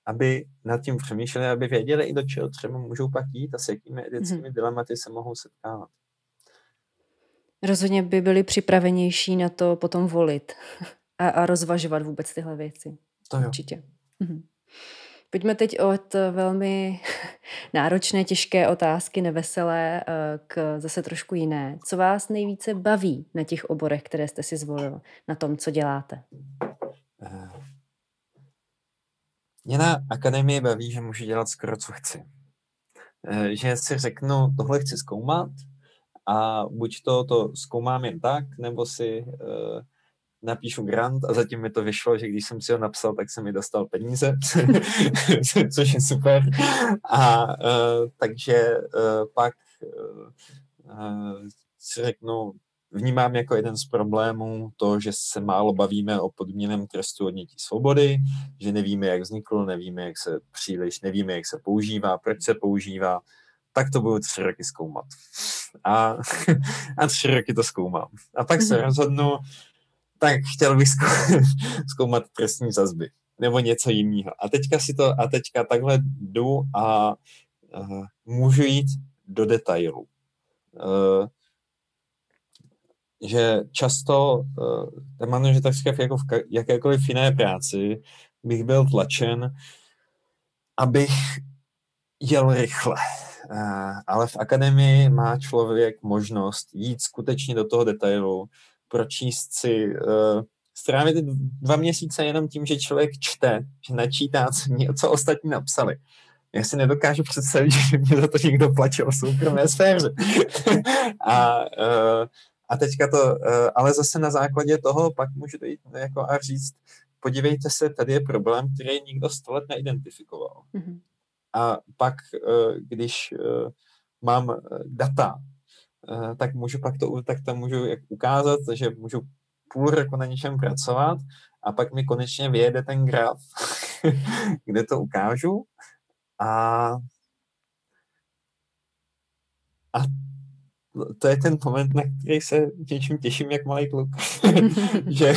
aby nad tím přemýšleli, aby věděli i do čeho třeba můžou pak jít a s jakými etickými hmm. dilematy se mohou setkávat. Rozhodně by byli připravenější na to potom volit a, a rozvažovat vůbec tyhle věci. To jo. Určitě. Mhm. Pojďme teď od velmi (laughs) náročné, těžké otázky, neveselé, eh, k zase trošku jiné. Co vás nejvíce baví na těch oborech, které jste si zvolil, na tom, co děláte? Eh, mě na akademii baví, že můžu dělat skoro, co chci. Eh, že si řeknu, tohle chci zkoumat a buď to, to zkoumám jen tak, nebo si napíšu grant a zatím mi to vyšlo, že když jsem si ho napsal, tak jsem mi dostal peníze, (laughs) což je super. A uh, takže uh, pak uh, si řeknu, vnímám jako jeden z problémů to, že se málo bavíme o podmíněném trestu odnětí svobody, že nevíme, jak vznikl, nevíme, jak se příliš, nevíme, jak se používá, proč se používá, tak to budu tři roky zkoumat. A, (laughs) a tři roky to zkoumám. A pak se mhm. rozhodnu, tak chtěl bych (laughs) zkoumat trestní zazby nebo něco jiného. A teďka si to, a teďka takhle jdu a uh, můžu jít do detailu. Uh, že často, uh, tak jako v jakékoliv jiné práci bych byl tlačen, abych jel rychle. Uh, ale v akademii má člověk možnost jít skutečně do toho detailu, pročíst si, uh, strávit dva měsíce jenom tím, že člověk čte, že načítá, co, ostatní napsali. Já si nedokážu představit, (laughs) že mě za to někdo platil v soukromé sféře. (laughs) a, uh, a teďka to, uh, ale zase na základě toho pak můžu dojít jako a říct, podívejte se, tady je problém, který nikdo sto let neidentifikoval. Mm-hmm. A pak, uh, když uh, mám data, tak můžu pak to, tak to můžu jak ukázat, že můžu půl roku na něčem pracovat a pak mi konečně vyjede ten graf, (laughs) kde to ukážu a a to je ten moment, na který se něčím těším, jak malý kluk. (laughs) že,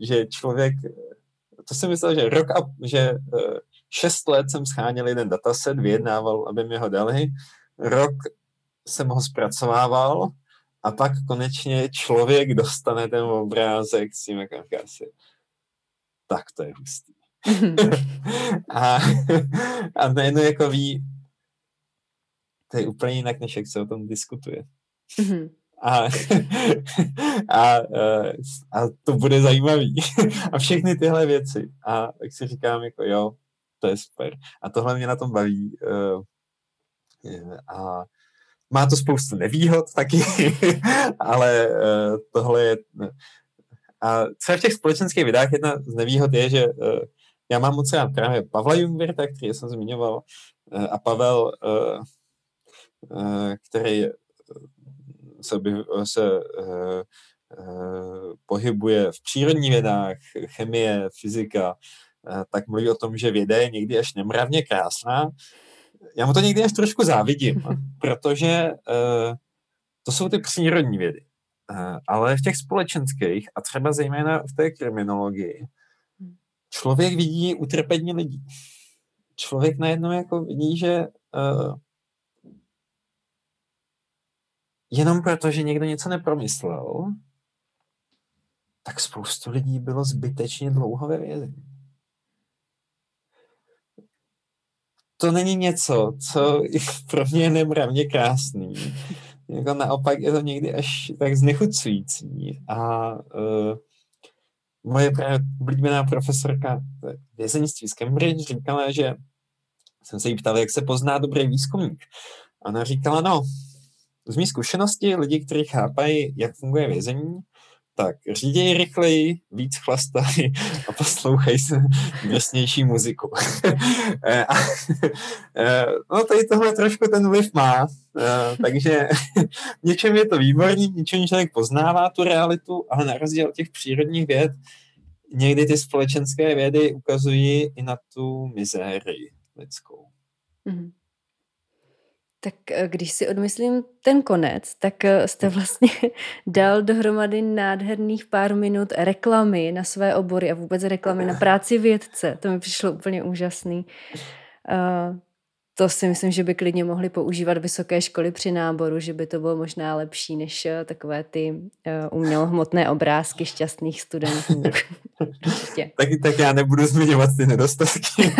(laughs) že člověk, to jsem myslel, že rok a, že eh, šest let jsem scháněl jeden dataset, vyjednával, aby mi ho dali. Rok jsem ho zpracovával a pak konečně člověk dostane ten obrázek s tím, jak si, tak to je hustý. (laughs) a, a najednou jako ví, to je úplně jinak, než jak se o tom diskutuje. Mm-hmm. A, a, a to bude zajímavý. a všechny tyhle věci. A tak si říkám, jako jo, to je super. A tohle mě na tom baví. A má to spoustu nevýhod taky, (laughs) ale uh, tohle je... A třeba v těch společenských videách jedna z nevýhod je, že uh, já mám moc rád právě Pavla Jungwirta, který jsem zmiňoval, uh, a Pavel, který se, se pohybuje v přírodních vědách, chemie, fyzika, tak mluví o tom, že věda je někdy až nemravně krásná, já mu to někdy až trošku závidím, protože uh, to jsou ty přírodní vědy. Uh, ale v těch společenských a třeba zejména v té kriminologii člověk vidí utrpení lidí. Člověk najednou jako vidí, že uh, jenom proto, že někdo něco nepromyslel, tak spoustu lidí bylo zbytečně dlouho ve vězení. To není něco, co (laughs) pro mě je nemravně krásný. Jako naopak je to někdy až tak znechucující. A uh, moje oblíbená profesorka vězeňství z Cambridge říkala, že jsem se jí ptal, jak se pozná dobrý výzkumník. Ona říkala, no, z mý zkušenosti lidi, kteří chápají, jak funguje vězení, tak říděj rychleji, víc chlastají a poslouchej se drsnější muziku. (laughs) Eh, eh, no tady tohle trošku ten vliv má, eh, takže (laughs) v něčem je to výborný, v něčem člověk poznává tu realitu, ale na rozdíl od těch přírodních věd, někdy ty společenské vědy ukazují i na tu mizérii lidskou. Mm-hmm. Tak eh, když si odmyslím ten konec, tak eh, jste vlastně (laughs) dal dohromady nádherných pár minut reklamy na své obory a vůbec reklamy na práci vědce. To mi přišlo úplně úžasný. Uh, to si myslím, že by klidně mohli používat vysoké školy při náboru, že by to bylo možná lepší než eh, takové ty uh, umělohmotné obrázky šťastných studentů. (laughs) tak, tak já nebudu zmiňovat ty nedostatky. (laughs)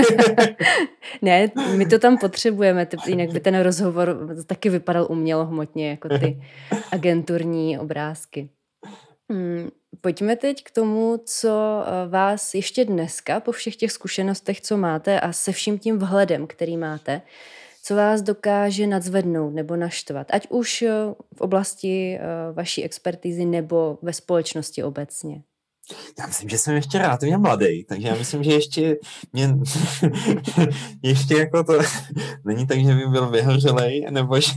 ne, my to tam potřebujeme, jinak by ten rozhovor taky vypadal umělohmotně, jako ty (laughs) agenturní obrázky. Hmm, pojďme teď k tomu, co eh, vás ještě dneska po všech těch zkušenostech, co máte a se vším tím vhledem, který máte, co vás dokáže nadzvednout nebo naštvat, ať už eh, v oblasti uh, vaší expertízy nebo ve společnosti obecně? Já myslím, že jsem ještě relativně mladý, takže já myslím, že ještě mě, (laughs) ještě jako to (laughs) není tak, že by byl vyhořelej, nebo že,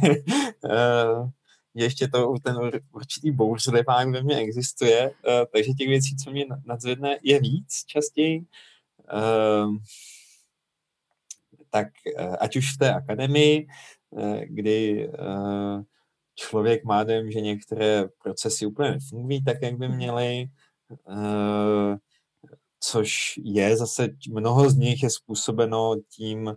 uh, ještě to, ten určitý bouřlivák ve mně existuje, uh, takže těch věcí, co mě nadzvedne, je víc častěji. Uh, tak uh, ať už v té akademii, uh, kdy člověk má dojem, že některé procesy úplně nefungují tak, jak by měly, což je zase, mnoho z nich je způsobeno tím, Eh,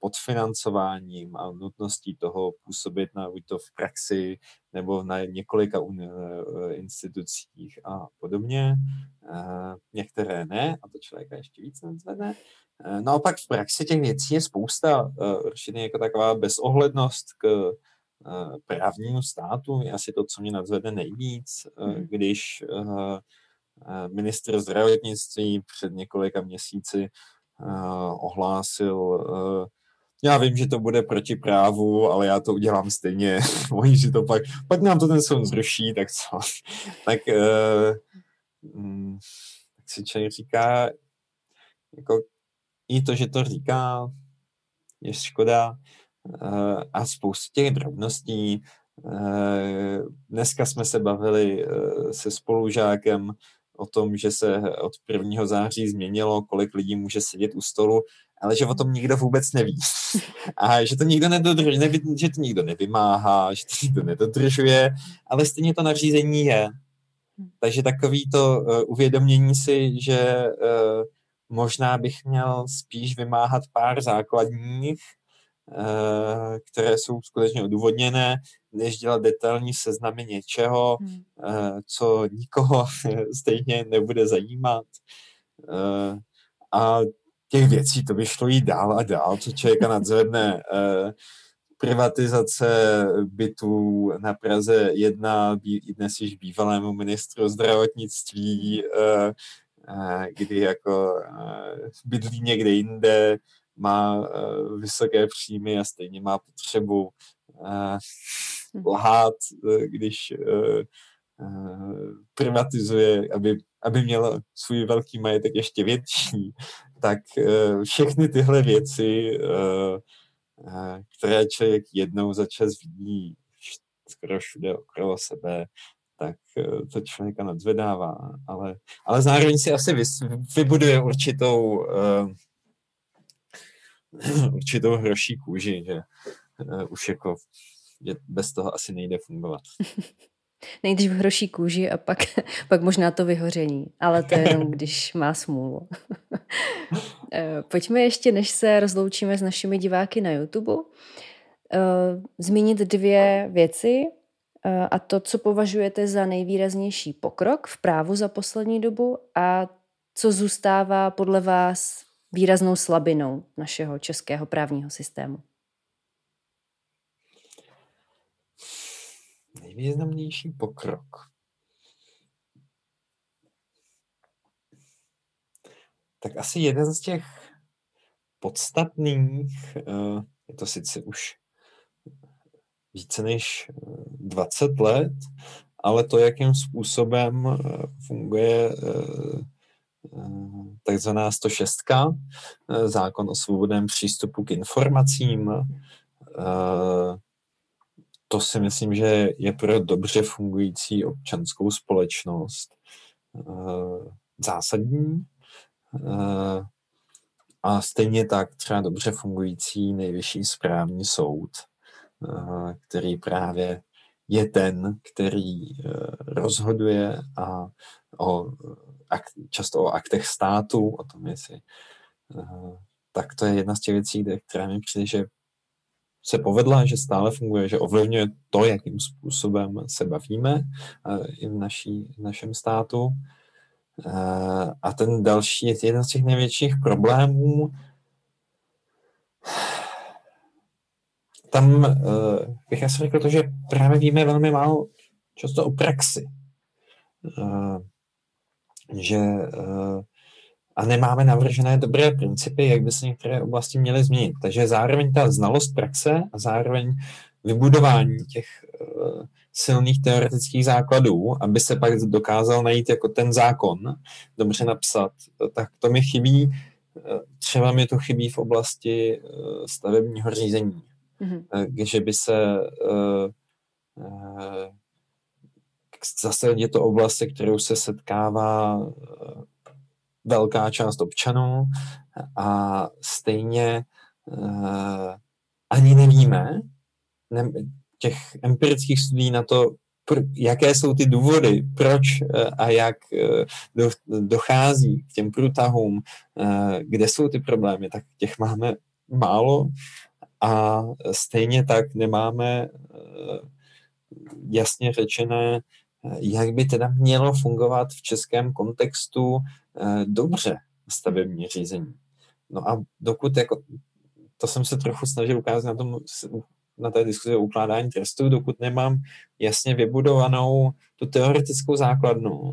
podfinancováním a nutností toho působit na buď to v praxi nebo na několika eh, institucích a podobně. Eh, některé ne, a to člověka ještě víc nezvedne. Naopak v praxi těch věcí je spousta, určitě jako taková bezohlednost k právnímu státu je asi to, co mě nadzvedne nejvíc, mhm. když ministr zdravotnictví před několika měsíci ohlásil, uh, já vím, že to bude proti právu, ale já to udělám stejně. (laughs) Oni si to pak, pak nám to ten soud zruší, tak co? (laughs) tak, uh, um, tak si člověk říká, jako i to, že to říká, je škoda a spoustu těch drobností. Dneska jsme se bavili se spolužákem o tom, že se od 1. září změnilo, kolik lidí může sedět u stolu, ale že o tom nikdo vůbec neví. (laughs) A že to nikdo nedodržuje, neví, že to nikdo nevymáhá, že to nikdo nedodržuje, ale stejně to nařízení je. Takže takový to uh, uvědomění si, že uh, možná bych měl spíš vymáhat pár základních, uh, které jsou skutečně odůvodněné, než dělat detailní seznamy něčeho, hmm. uh, co nikoho (laughs) stejně nebude zajímat. Uh, a těch věcí to by šlo jít dál a dál, co člověka nadzvedne. Uh, (laughs) privatizace bytů na Praze 1, dnes již bývalému ministru zdravotnictví, kdy jako bydlí někde jinde, má vysoké příjmy a stejně má potřebu. Lhát, eh, když eh, eh, privatizuje, aby, aby měl svůj velký majetek ještě větší, tak všechny tyhle věci, které člověk jednou za čas vidí skoro všude okolo sebe, tak to člověka nadzvedává, ale, ale zároveň si asi vybuduje určitou (clears throat) určitou hroší kůži, že už jako že bez toho asi nejde fungovat. (laughs) Nejdřív hroší kůži a pak, (laughs) pak možná to vyhoření, ale to je jenom, (laughs) když má smůlu. Eh, pojďme ještě, než se rozloučíme s našimi diváky na YouTube, eh, zmínit dvě věci eh, a to, co považujete za nejvýraznější pokrok v právu za poslední dobu a co zůstává podle vás výraznou slabinou našeho českého právního systému. Nejvýznamnější pokrok. Tak asi jeden z těch podstatných, eh, je to sice už více než 20 eh, let, ale to, jakým způsobem eh, funguje takzvaná 106, zákon o svobodném přístupu k informacím, to si myslím, že je pro dobře fungující občanskou společnost uh, zásadní. Uh, a stejně tak třeba dobře fungující nejvyšší správní soud, uh, který právě je ten, který rozhoduje a o, často o aktech státu, o tom, jestli tak to je jedna z těch věcí, která mi přijde, že se povedla, že stále funguje, že ovlivňuje to, jakým způsobem se bavíme eh, i v, naší, v našem státu. Eh, a ten další je jeden z těch největších problémů. Tam eh, bych asi řekl to, že právě víme velmi málo často o praxi. Že a nemáme navržené dobré principy, jak by se některé oblasti měly změnit. Takže zároveň ta znalost praxe a zároveň vybudování těch uh, silných teoretických základů, aby se pak dokázal najít jako ten zákon, dobře napsat, tak to mi chybí, třeba mi to chybí v oblasti stavebního řízení. Mm-hmm. Že by se zase je to oblast, se kterou se setkává velká část občanů a stejně ani nevíme, ne, těch empirických studií na to, jaké jsou ty důvody, proč eh, a jak eh, dochází k těm průtahům, kde jsou ty problémy, tak těch máme málo a stejně tak nemáme jasně řečené, jak by teda mělo fungovat v českém kontextu dobře stavební řízení. No a dokud jako, to jsem se trochu snažil ukázat na tom na té diskuzi o ukládání trestů, dokud nemám jasně vybudovanou tu teoretickou základnu,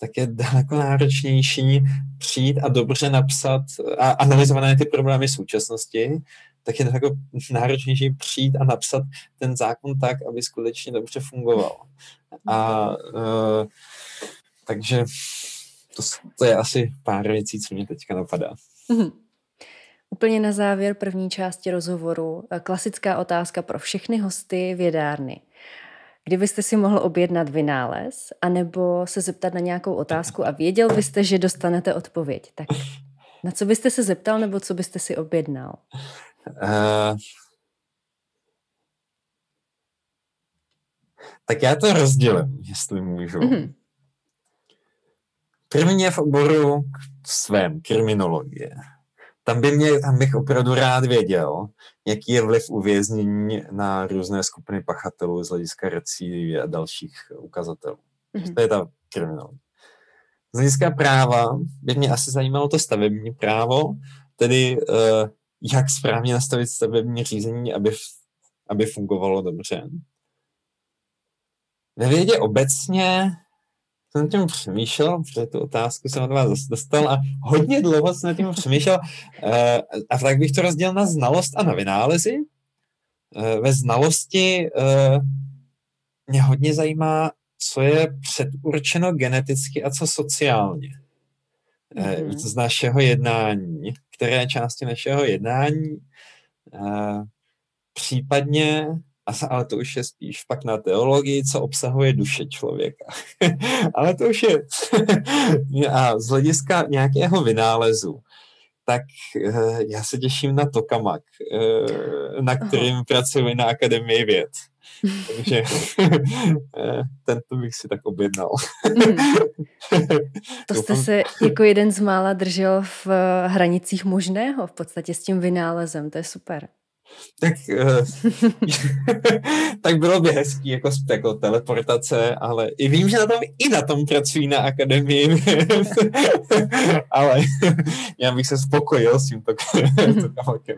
tak je daleko náročnější přijít a dobře napsat a analyzované ty problémy současnosti, tak je daleko náročnější přijít a napsat ten zákon tak, aby skutečně dobře fungoval. A uh, takže to, to je asi pár věcí, co mě teďka napadá. Mm-hmm. Úplně na závěr první části rozhovoru eh, klasická otázka pro všechny hosty vědárny. Kdybyste si mohl objednat vynález, anebo se zeptat na nějakou otázku a věděl byste, že dostanete odpověď, tak na co byste se zeptal, nebo co byste si objednal? Uh, tak já to rozdělím, jestli můžu. Mm-hmm. První je v oboru svém, kriminologie tam, by mě, tam bych opravdu rád věděl, jaký je vliv uvěznění na různé skupiny pachatelů z hlediska recí a dalších ukazatelů. Mm-hmm. To je ta kriminální. Z hlediska práva by mě asi zajímalo to stavební právo, tedy uh, jak správně nastavit stavební řízení, aby, aby fungovalo dobře. Ve vědě obecně jsem tím přemýšlel, protože tu otázku jsem od vás dostal a hodně dlouho jsem nad tím přemýšlel eh, a tak bych to rozdělil na znalost a na vynálezy. Eh, ve znalosti eh, mě hodně zajímá, co je předurčeno geneticky a co sociálně mm-hmm. z našeho jednání, které části našeho jednání, případně ale to už je spíš pak na teologii, co obsahuje duše člověka. (laughs) ale to už je (laughs) a z hlediska nějakého vynálezu, tak uh, já se těším na Tokamak, uh, na kterým Aha. pracuji na Akademii věd. Takže (laughs) eh, tento bych si tak objednal. Mhm. (laughs) to jste se jako jeden z mála držel v hranicích možného, v podstatě s tím vynálezem, to je super tak, uh, (laughs) tak bylo by hezký jako, jako teleportace, ale i vím, že na tom i na tom pracují na akademii, (laughs) ale (laughs) já bych se spokojil s tímto kamakem.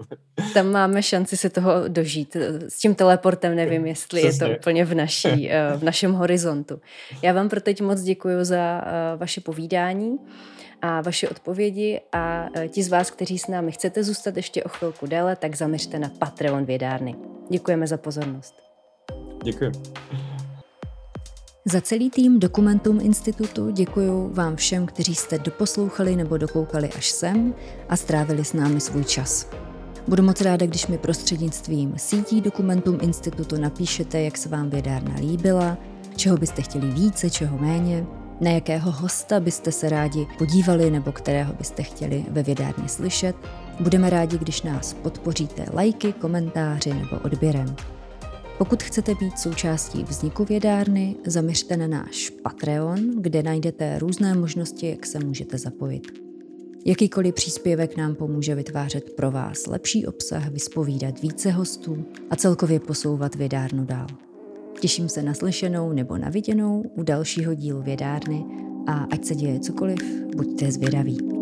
Tam máme šanci se toho dožít. S tím teleportem nevím, jestli Přesně. je to úplně v, naší, eh, v našem horizontu. Já vám pro teď moc děkuji za eh, vaše povídání a vaše odpovědi a e, ti z vás, kteří s námi chcete zůstat ještě o chvilku déle, tak zaměřte na Patreon vědárny. Děkujeme za pozornost. Děkuji. Za celý tým Dokumentum Institutu děkuji vám všem, kteří jste doposlouchali nebo dokoukali až sem a strávili s námi svůj čas. Budu moc ráda, když mi prostřednictvím sítí Dokumentum Institutu napíšete, jak se vám vědárna líbila, čeho byste chtěli více, čeho méně, na jakého hosta byste se rádi podívali nebo kterého byste chtěli ve vědárně slyšet. Budeme rádi, když nás podpoříte lajky, komentáři nebo odběrem. Pokud chcete být součástí vzniku vědárny, zaměřte na náš Patreon, kde najdete různé možnosti, jak se můžete zapojit. Jakýkoliv příspěvek nám pomůže vytvářet pro vás lepší obsah, vyspovídat více hostů a celkově posouvat vědárnu dál. Těším se na slyšenou nebo na viděnou u dalšího dílu Vědárny a ať se děje cokoliv, buďte zvědaví.